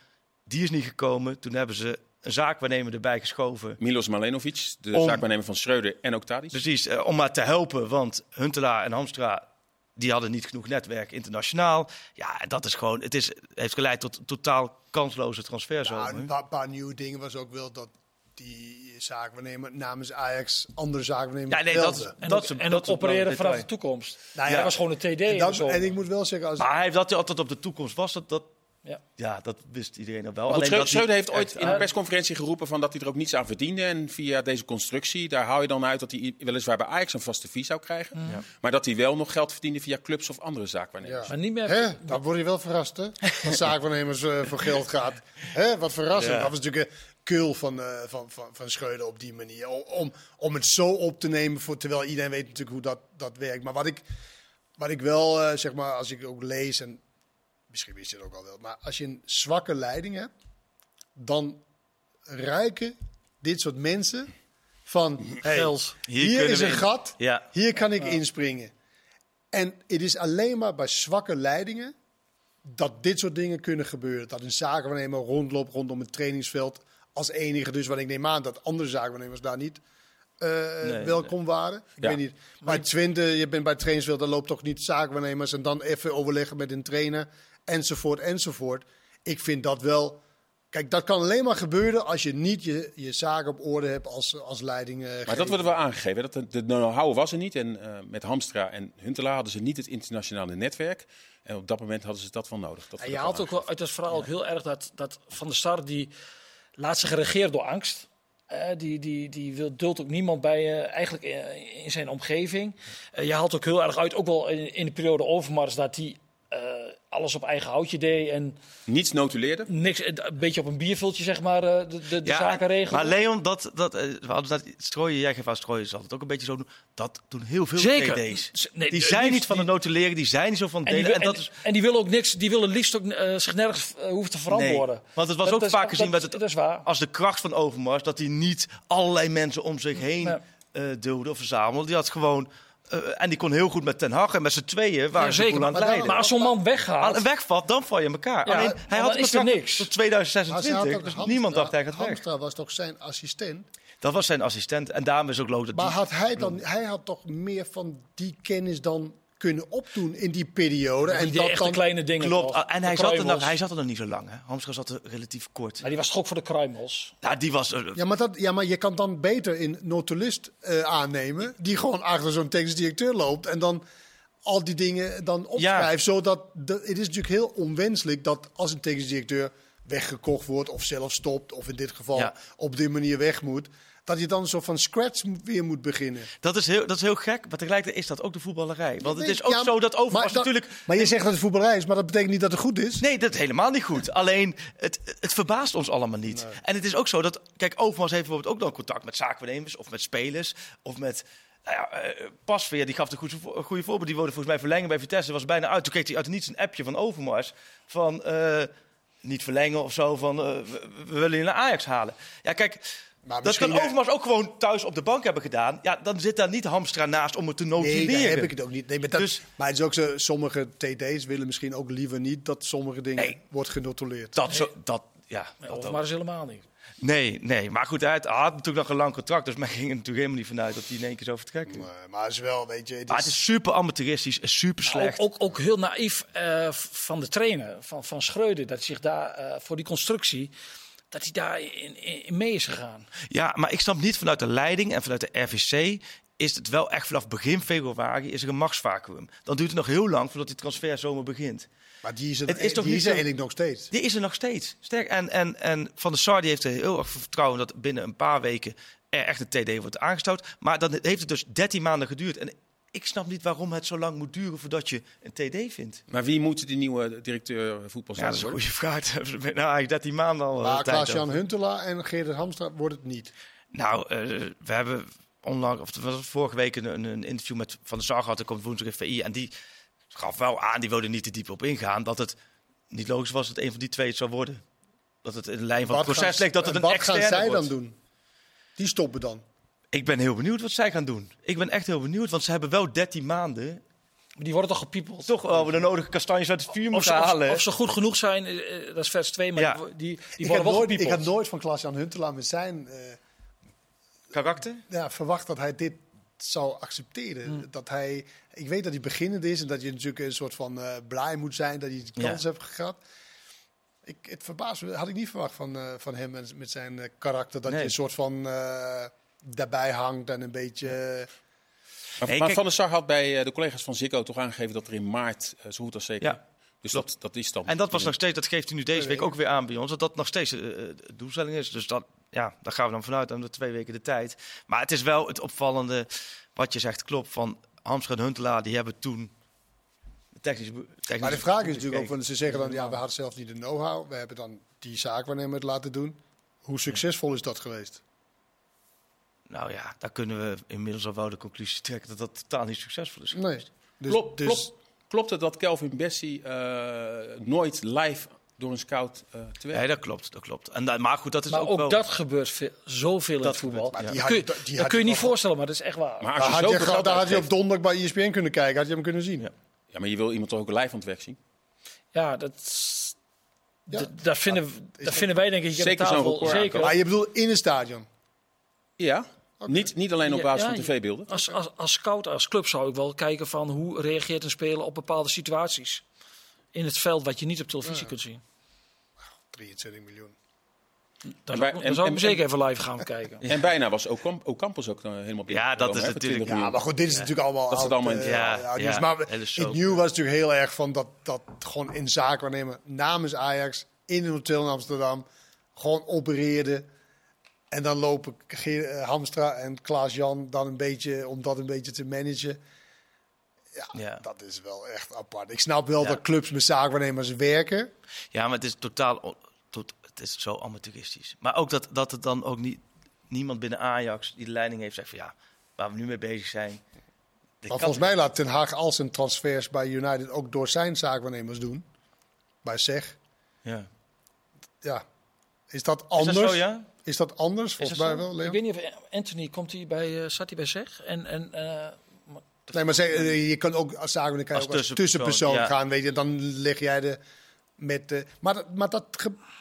Die is niet gekomen. Toen hebben ze een zaakwaarnemer erbij geschoven. Milos Malenovic, de om, zaakwaarnemer van Schreuder en ook Tadic. Precies, eh, om maar te helpen. Want Huntelaar en Hamstra die hadden niet genoeg netwerk internationaal. Ja, dat is gewoon, het is, heeft geleid tot totaal kansloze transfers. Ja, een paar, paar, nieuwe dingen was ook wel dat die zaakwaarnemer namens Ajax andere zaakwaarnemers ja, nee, dat, en dat, en dat, opereren vanaf de toekomst. Nou ja, dat was gewoon een TD. En, dat, en ik moet wel zeggen... Als maar hij heeft dat altijd op de toekomst was, dat, dat, ja. ja, dat wist iedereen al wel. Alleen Schreuder heeft ooit in een persconferentie geroepen van dat hij er ook niets aan verdiende. En via deze constructie, daar hou je dan uit dat hij weliswaar bij Ajax een vaste fee zou krijgen. Ja. Maar dat hij wel nog geld verdiende via clubs of andere zaakwaarnemers. Ja. Maar niet meer... Hè? Dan word je wel verrast, hè? Dat zaakwaarnemers uh, voor geld gaat. Hè? Wat verrassend. Dat was natuurlijk kul van, uh, van, van, van Schreuder op die manier. Om, om het zo op te nemen, voor, terwijl iedereen weet natuurlijk hoe dat, dat werkt. Maar wat ik, wat ik wel, uh, zeg maar, als ik ook lees, en misschien wist je het ook al wel, maar als je een zwakke leiding hebt, dan ruiken dit soort mensen van, hey, hier, is een gat, ja. hier kan ik inspringen. En het is alleen maar bij zwakke leidingen dat dit soort dingen kunnen gebeuren. Dat een zakenwaarnemer rondloopt rondom het trainingsveld als enige dus, want ik neem aan dat andere zaakwaarnemers daar niet uh, welkom waren. Ik weet niet. Bij Twente, je bent bij trainingsveld, dan loopt toch niet zaakwaarnemers en dan even overleggen met een trainer, enzovoort, enzovoort. Ik vind dat wel. Kijk, dat kan alleen maar gebeuren als je niet je, je zaken op orde hebt als, als leiding. Uh, maar dat wordt wel aangegeven. Dat de, de know-how was er niet. En uh, met Hamstra en Huntelaar hadden ze niet het internationale netwerk. En op dat moment hadden ze dat wel nodig. Dat en je haalt ook wel uit het verhaal ook heel erg dat, dat Van de Sar die laat zich regeren door angst. Uh, die, die, die wil, duldt ook niemand bij eigenlijk in, in, zijn omgeving. Uh, je haalt ook heel erg uit, ook wel in, in de periode Overmars, dat hij alles op eigen houtje deed. En Niets notuleerde? Niks, een beetje op een biervultje, zeg maar, de, de, de ja, zaken regelen. Maar Leon, dat, dat, hadden dat strooien, jij geeft aan strooien, is altijd ook een beetje zo Dat doen heel veel Zeker. TD's. Nee, die zijn niet van het notuleren, die zijn niet zo van delen. En, die, en, en, en die willen ook niks, die willen liefst ook zich nergens hoeven te verantwoorden. Nee, want het was ook vaak gezien met het, als de kracht van Overmars, dat hij niet allerlei mensen om zich heen ja. uh, of verzamelde. Die had gewoon uh, en die kon heel goed met Ten Hag en met z'n tweeën waren ja, zeker, aan het leiden. Maar als zo'n man weggaat... Wegvalt, dan val je elkaar. Ja, Alleen, hij had er niks. Tot 2026, dus niemand dacht hij gaat weg. Hamstra was toch zijn assistent? Dat was zijn assistent en daarom is ook lood. Maar had hij dan... Hij had toch meer van die kennis dan kunnen opdoen in die periode. en dat dan kleine dingen. Klopt. En hij zat, er nog, hij zat er nog niet zo lang. Hè? Hamstra zat er relatief kort. Maar die was schok voor de kruimels. Ja, die was. ja, maar dat, ja, maar je kan dan beter in notulist uh, aannemen. Die gewoon achter zo'n technisch directeur loopt. En dan al die dingen dan opschrijft. Ja. Zodat de, het is natuurlijk heel onwenselijk dat als een technisch directeur weggekocht wordt. Of zelf stopt. Of in dit geval ja. op die manier weg moet dat je dan zo van scratch weer moet beginnen. Dat is heel, dat is heel gek, maar tegelijkertijd is dat ook de voetballerij. Want het is ook zo dat Overmars natuurlijk... Maar je zegt dat het voetballerij is, maar dat betekent niet dat het goed is? Nee, dat is helemaal niet goed. Alleen, het, het verbaast ons allemaal niet. En het is ook zo dat... Kijk, Overmars heeft bijvoorbeeld ook dan contact met zaakwaarnemers... of met spelers, of met... Nou ja, uh, Pasveer, die gaf een goede, goede voorbeeld. Die wilde volgens mij verlengen bij Vitesse. was bijna uit. Toen kreeg hij uit niets een appje van Overmars. Van uh, niet verlengen of zo. Van uh, we, we willen je naar Ajax halen. Ja, kijk maar dat kan Overmars ook gewoon thuis op de bank hebben gedaan. Ja, dan zit daar niet Hamstra naast om het te notuleren. Nee, heb ik het ook niet. Nee, maar, dat, dus, maar het is ook zo, sommige TD's willen misschien ook liever niet dat sommige dingen nee, wordt genotuleerd. Dat, zo, dat, ja, dat Overmars helemaal niet. Nee, nee. Maar goed, hij had, natuurlijk nog een lang contract. Dus men ging er natuurlijk helemaal niet vanuit dat hij in één keer zou vertrekken. Nee, maar het is wel, weet je... Het maar het is super amateuristisch en super nou, slecht. ook, ook, heel naïef uh, van de trainer, van, van Schreuder. Dat zich daar uh, voor die constructie dat hij daar in, in, mee is gegaan. Ja, maar ik snap niet vanuit de leiding en vanuit de RVC is het wel echt vanaf begin februari is er een machtsvacuum. Dan duurt het nog heel lang voordat die transferzomer begint. Maar die is er, het is toch die is er eigenlijk nog steeds? Die is er nog steeds. Sterk. En, en, en Van der Sar die heeft er heel erg vertrouwen dat binnen een paar weken er echt een TD wordt aangesteld. Maar dan heeft het dus 13 maanden geduurd. En ik snap niet waarom het zo lang moet duren voordat je een TD vindt. Maar wie moet die nieuwe directeur voetbal zijn? Ja, dat is een goede vraag. nou, eigenlijk 13 maanden al. Maar Klaas-Jan Huntela en Geert Hamstra wordt het niet. Nou, uh, we hebben onlangs, of was het vorige week een, een, interview met Van der Sar gehad. Er komt woensdag in VI. En die gaf wel aan, die wilde niet te diep op ingaan, dat het niet logisch was dat een van die twee het zou worden. Dat het in de lijn van het proces leek dat het een externe Wat gaan zij dan doen? Die stoppen dan? Ik ben heel benieuwd wat zij gaan doen. Ik ben echt heel benieuwd, want ze hebben wel 13 maanden. Maar die worden toch gepiepeld? Toch wel de nodige kastanjes uit het vuur moeten halen. Of, ze goed genoeg zijn, eh, dat is vers 2, maar die, die, die worden wel nooit, gepiepeld. Ik had nooit van Klaas-Jan Huntelaar met zijn... Uh, Karakter? Ja, verwacht dat hij dit zou accepteren. Hmm. Dat hij, ik weet dat hij beginnend is en dat je natuurlijk een soort van uh, blij moet zijn dat hij de kans ja. hebt gehad. Ik, het verbaast me, had ik niet verwacht van, uh, van hem en met zijn uh, karakter. Dat nee. je een soort van daarbij hangt en een beetje. Maar, hey, maar Van der Sar had bij de collega's van Ziggo toch aangegeven dat er in maart zo goed als zeker. Ja. Dus dat, dat is dan. En dat was nog steeds, dat geeft hij nu deze week ook weer aan bij ons, dat dat nog steeds de doelstelling is. Dus dat, ja, daar gaan we dan vanuit, dan de twee weken de tijd. Maar het is wel het opvallende, wat je zegt klopt, van Hamstra en Huntelaar, die hebben toen technisch, technisch Maar de vraag is natuurlijk ook, van ze zeggen dan, ja, we hadden zelf niet de know-how, we hebben dan die zaak wanneer het laten doen. Hoe succesvol is dat geweest? Nou ja, daar kunnen we inmiddels al wel de conclusie trekken dat dat totaal niet succesvol is Nee. Dus, klopt, dus... klopt, klopt het dat Kelvin Bessie uh, nooit live door een scout uh, te werken. Nee, dat klopt, dat klopt. En, maar goed, dat is maar ook, ook wel... dat gebeurt veel, zoveel in het voetbal. Maar die ja. kun je, dat kun je niet voorstellen, maar dat is echt waar. Maar als je had je, daar had je op donderdag bij ESPN kunnen kijken, had je hem kunnen zien. Ja, ja maar je wil iemand toch ook live aan het werk zien? Ja, dat... Ja. Dat, vinden, dat, dat vinden wij denk ik zeker tafel, zeker. Maar je bedoelt in een stadion? Ja, okay. niet, niet alleen op basis ja, van tv-beelden. Als, als, als scout, als club zou ik wel kijken van hoe reageert een speler op bepaalde situaties. In het veld wat je niet op televisie kunt zien. 23 miljoen. Dan, bij, en, zou ik en, zeker even live gaan kijken. En bijna was ook Ocampos ook uh, helemaal Ja, dat is natuurlijk. Ja, maar goed, dit is ja. natuurlijk allemaal. Dat oud, allemaal in uh, ja, ja, maar het nieuw was natuurlijk heel erg van dat, dat gewoon in zaken waarnemen namens Ajax in een hotel in Amsterdam gewoon opereerde. En dan lopen Geer, Hamstra en Klaas Jan dan een beetje om dat een beetje te managen. Ja, ja, dat is wel echt apart. Ik snap wel ja. dat clubs met zaakwaarnemers werken. Ja, maar het is totaal... Tot, het is zo amateuristisch. Maar ook dat, dat het dan ook niet... Niemand binnen Ajax die de leiding heeft zegt van... Ja, waar we nu mee bezig zijn... Maar volgens mij laat Ten Haag al zijn transfers bij United ook door zijn zaakwaarnemers doen. Bij SEG. Ja. Ja. Is dat anders? Is dat, zo, ja? Is dat anders? Volgens mij wel, Leon? Ik weet niet of Anthony, komt hij bij, uh, zat hij bij SEG? En... en uh, Nee, maar zeg, je kan ook als zaken kan als, als tussenpersoon, tussenpersoon ja. gaan, weet je, dan leg jij de met de. Maar, maar dat,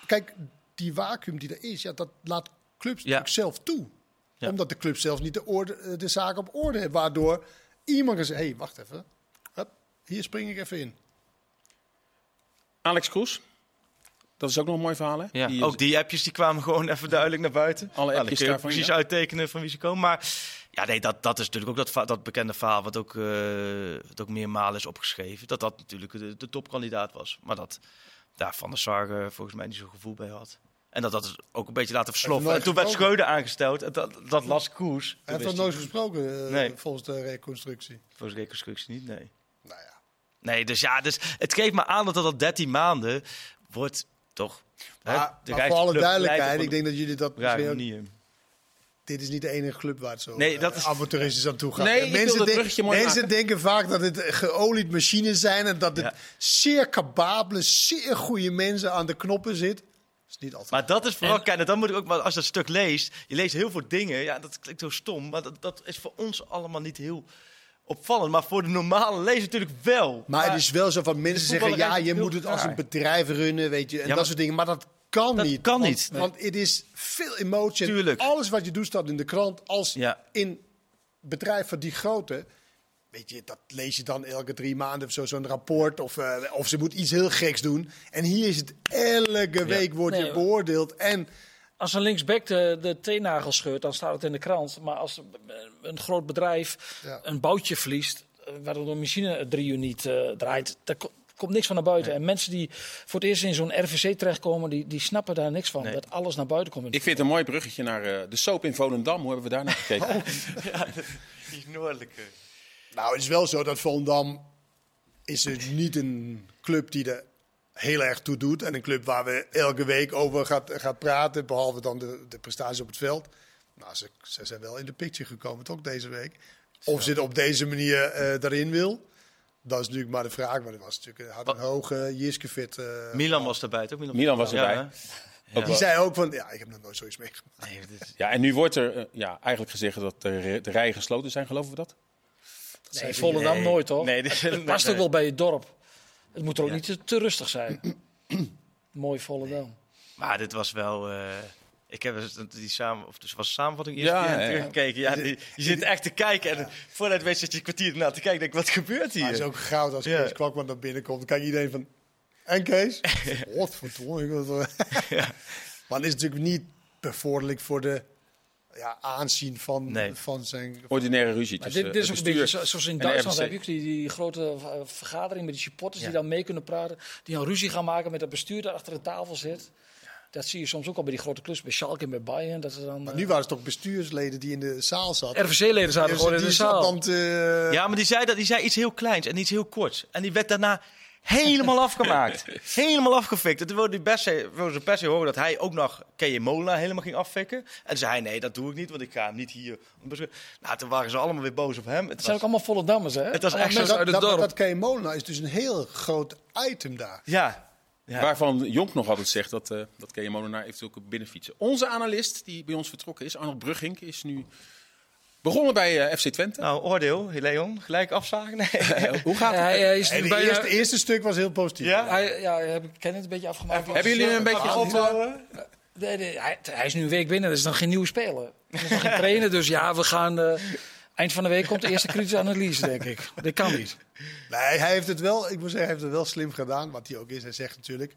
kijk, die vacuüm die er is, ja, dat laat clubs ja. zelf toe. Ja. Omdat de club zelf niet de, orde, de zaak op orde heeft, waardoor iemand kan zeggen: hé, hey, wacht even, Hup, hier spring ik even in. Alex Kroes. Dat is ook nog een mooi verhaal, hè? Ja, die, ook die appjes die kwamen gewoon even duidelijk naar buiten. Alle appjes nou, daarvan, precies ja. uittekenen van wie ze komen. Maar ja, nee, dat, dat is natuurlijk ook dat, dat bekende verhaal wat ook, uh, wat ook meermalen is opgeschreven. Dat dat natuurlijk de, de topkandidaat was. Maar dat daar Van der Sar uh, volgens mij niet zo'n gevoel bij had. En dat dat is ook een beetje laten versloffen. En toen werd Schreuder aangesteld. En dat, dat las Koers. Hij heeft dat nooit gesproken uh, nee. volgens de reconstructie. Volgens de reconstructie niet, nee. Nou ja. Nee, dus ja, dus het geeft me aan dat dat al 13 maanden wordt, toch? Maar, maar voor alle duidelijkheid, ik denk dat jullie dat misschien niet dit is niet de enige club waar het zo nee, dat is... amateuristisch aan toe gaat. Nee, mensen, de, mensen denken vaak dat het geolied machines zijn en dat het ja. zeer capabele, zeer goede mensen aan de knoppen zit. Is niet altijd. Maar dat is vooral, en... dan moet ik ook, als je dat stuk leest, je leest heel veel dingen, ja, dat klinkt zo stom, maar dat, dat is voor ons allemaal niet heel opvallend. Maar voor de normale lezer natuurlijk wel. Maar, maar het is wel zo van mensen zeggen, ja, je moet het als een bedrijf runnen, weet je, en ja, dat soort dingen. Maar dat kan niet. kan want, niet. Want het is veel emotie. Tuurlijk. Alles wat je doet staat in de krant. Als Ja. in bedrijven van die grootte... Weet je, dat lees je dan elke drie maanden of zo, zo'n rapport. Of, eh, of ze moet iets heel geks doen. En hier is het elke week wordt Nee, je beoordeeld. En Als een linksback de, de teennagel scheurt, dan staat het in de krant. Maar als een groot bedrijf Ja. een boutje verliest, eh, waardoor de machine drie uur niet eh, draait, daar ko- komt niks van naar buiten. En mensen die voor het eerst in zo'n RVC terechtkomen, die, die snappen daar niks van. Nee. Dat alles naar buiten komt. Ik vind het een mooi bruggetje naar eh, de soap in Volendam. Hoe hebben we daar naar gekeken? Die noordelijke. Nou, het is wel zo dat Volendam is dus niet een club die er heel erg toe doet. En een club waar we elke week over gaat, gaat praten, behalve dan de, de prestaties op het veld. Nou, ze, ze zijn wel in de picture gekomen, toch, deze week. Of ze het op deze manier eh daarin wil. Dat is natuurlijk maar de vraag. Maar er was natuurlijk, had een hoge Jiskefit. eh Milan was erbij, toch? Milan was erbij. Ja, Die zei ook van, ja, ik heb nog nooit zoiets meegemaakt. nee, dit is- Ja, en nu wordt er eh, ja, eigenlijk gezegd dat de, de rijen gesloten zijn. Geloven we dat? Nee, Volendam Nee. nooit, toch? Nee, dit- het past nee. ook wel bij het dorp. Het moet er ook Ja. niet te, te rustig zijn. Mooi Volendam. Maar dit was wel. eh, ik heb die samen, of dus was een samenvatting eerst Ja, ja, ja, ja. teruggekeken. Ja, die- je zit echt te kijken en voordat je weet zit je een kwartier na te kijken. Denk, wat gebeurt Maar het is hier? ook goud als Ja. Kees Kwakman naar binnen komt. Dan kijkt iedereen van, en Kees? Wat verdomme. ik wil het- Maar het is natuurlijk niet bevorderlijk voor de ja, aanzien van, Nee. van zijn... Ordinaire ruzie tussen dit, dit is ook een beetje zo- zoals in Duitsland heb je ook die, die grote eh, vergadering met die supporters Ja. die dan mee kunnen praten. Die dan ruzie gaan maken met het bestuur dat achter de tafel zit. Dat zie je soms ook al bij die grote clubs, bij Schalke en bij Bayern. Dat ze dan, Maar eh, nu waren het toch bestuursleden die in de zaal zaten? RVC-leden zaten gewoon in de zat zaal. Ja, maar die zei, dat, die zei iets heel kleins en iets heel korts. En die werd daarna helemaal afgemaakt. helemaal afgefikt. En toen wilde, ze per se horen dat hij ook nog Keje Mola helemaal ging affikken. En toen zei hij, nee, dat doe ik niet, want ik ga hem niet hier... Nou, toen waren ze allemaal weer boos op hem. Het Het zijn ook allemaal volle dammers, hè? Het was echt zo- dat, uit het dat, dorp. dat Kay Molenaar is dus een heel groot item daar. ja, ja. Waarvan Jonk nog altijd zegt dat, eh dat Kees Molenaar eventueel ook binnenfietsen. Onze analist die bij ons vertrokken is, Arnold Brugging, is nu begonnen bij eh, FC Twente. Nou, oordeel, Leon. Gelijk afzagen? Nee. Hoe gaat Ja, het? hij, hij is het bijna... eerste, eerste stuk was heel positief. Ja? Hij, ja, heb ik ken het een beetje afgemaakt. Hebben jullie een beetje? Nee, nee, hij, hij is nu een week binnen, dat is nog geen nieuwe speler. Er is nog geen trainer, dus ja, we gaan... eh, eind van de week komt de eerste kritische analyse, denk ik. Dat kan niet. Nee, hij heeft het wel, ik moet zeggen, hij heeft het wel slim gedaan. Wat hij ook is, hij zegt natuurlijk.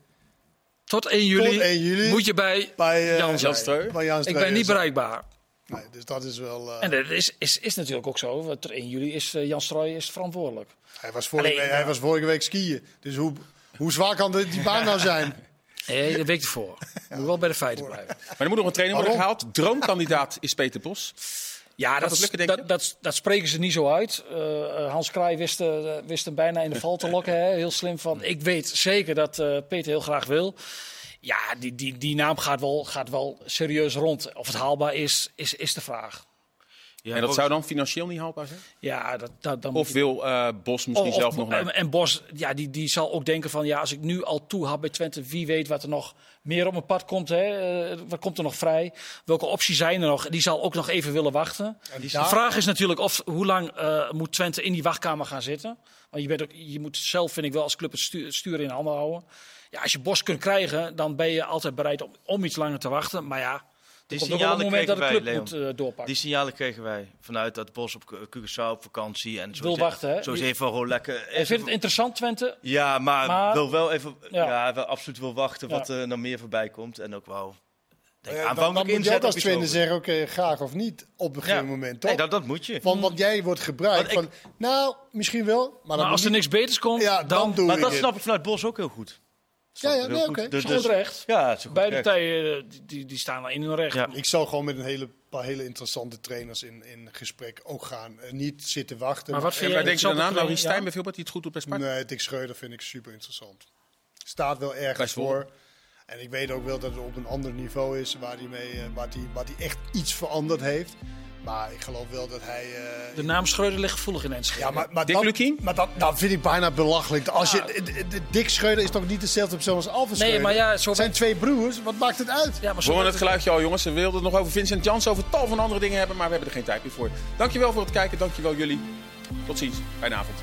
Tot 1 juli, Tot 1 juli moet je bij... Bij, eh, Jan bij Jan Ik ben niet bereikbaar. Nee, dus dat is wel... eh, En dat is, is, is natuurlijk ook zo. Want 1 juli is eh, Jan Strooij is verantwoordelijk. hij, was vorige Alleen, week, hij was vorige week skiën. Dus hoe, hoe zwaar kan de- die baan nou zijn? Nee, de week ervoor. Moet wel bij de feiten blijven. Maar er moet nog een trainer worden gehaald. Droomkandidaat is Peter Bos. Ja, dat, het lukken, dat, dat, dat, spreken ze niet zo uit. Eh, eh, Hans Kraai wist, eh, wist hem bijna in de val te lokken. Hè? Heel slim van, ik weet zeker dat eh, Peter heel graag wil. Ja, die, die, die naam gaat wel, gaat wel serieus rond. Of het haalbaar is, is, is de vraag. Ja, en dat zou dan financieel niet haalbaar zijn? Ja, dat, dat, dan Of wil eh, Bos misschien Of- of- zelf nog naar... en, en Bos, ja, die, die zal ook denken van ja, als ik nu al toe had bij Twente, wie weet wat er nog meer op mijn pad komt. Hè? Eh, wat komt er nog vrij? Welke opties zijn er nog? Die zal ook nog even willen wachten. De vraag is natuurlijk of hoe lang eh, moet Twente in die wachtkamer gaan zitten? Want je, bent ook, je moet zelf, vind ik wel, als club het stuur, het stuur in handen houden. Ja, als je Bos kunt krijgen, dan ben je altijd bereid om, om iets langer te wachten. Maar ja, Die signalen dat kregen club wij, moet eh, doorpakken. Die signalen kregen wij vanuit dat Bos op Cu- Curaçao op vakantie. En zo Wil is- wachten, hè? Zo is even gewoon lekker... Ik vind het interessant, Twente. Ja, maar, Maar- wil wel even, Ja. ja. wel absoluut wil wachten Ja. wat er nog meer voorbij komt. En ook wel denk, Ja, dan, dan moet je als iets zeggen, oké, graag of niet op een gegeven moment, toch? Nee, dat, dat moet je. Want, want jij wordt gebruikt Want van, nou, misschien wel, maar, Maar als er niet- niks beters komt, Ja, dan, dan doe Maar ik dat het. snap ik vanuit Bos ook heel goed. Ja, ja, nee, oké. Dus- is goed dus- recht. Ja, Beide recht. partijen eh, die- die, die staan wel in hun recht. Ja. Ik zou gewoon met een hele, paar hele interessante trainers in, in gesprek ook gaan. En niet zitten wachten. Maar wat En vind jij denk je dan aan? Maurice Stijn bijvoorbeeld, die het goed doet bij Sparta? Nee, Dick Schreuder vind ik super interessant. Staat wel ergens voor. En ik weet ook wel dat het op een ander niveau is waar hij, mee, eh, waar hij, waar hij echt iets veranderd heeft. Maar ik geloof wel dat hij... eh, De naam Schreuder ligt gevoelig in Enschede. ja, maar, maar Dick dat, Lukien? Maar dat, dat vind ik bijna belachelijk. Als je, de- de- de- Dick Schreuder is toch niet dezelfde persoon als Alvin nee, maar ja, zo zijn twee broers, wat maakt het uit? Ja, maar We zo horen het geluidje al, jongens. We wilden het nog over Vincent Jans, over tal van andere dingen hebben, maar we hebben er geen tijd meer voor. Dankjewel voor het kijken, dankjewel jullie. Tot ziens, fijne avond.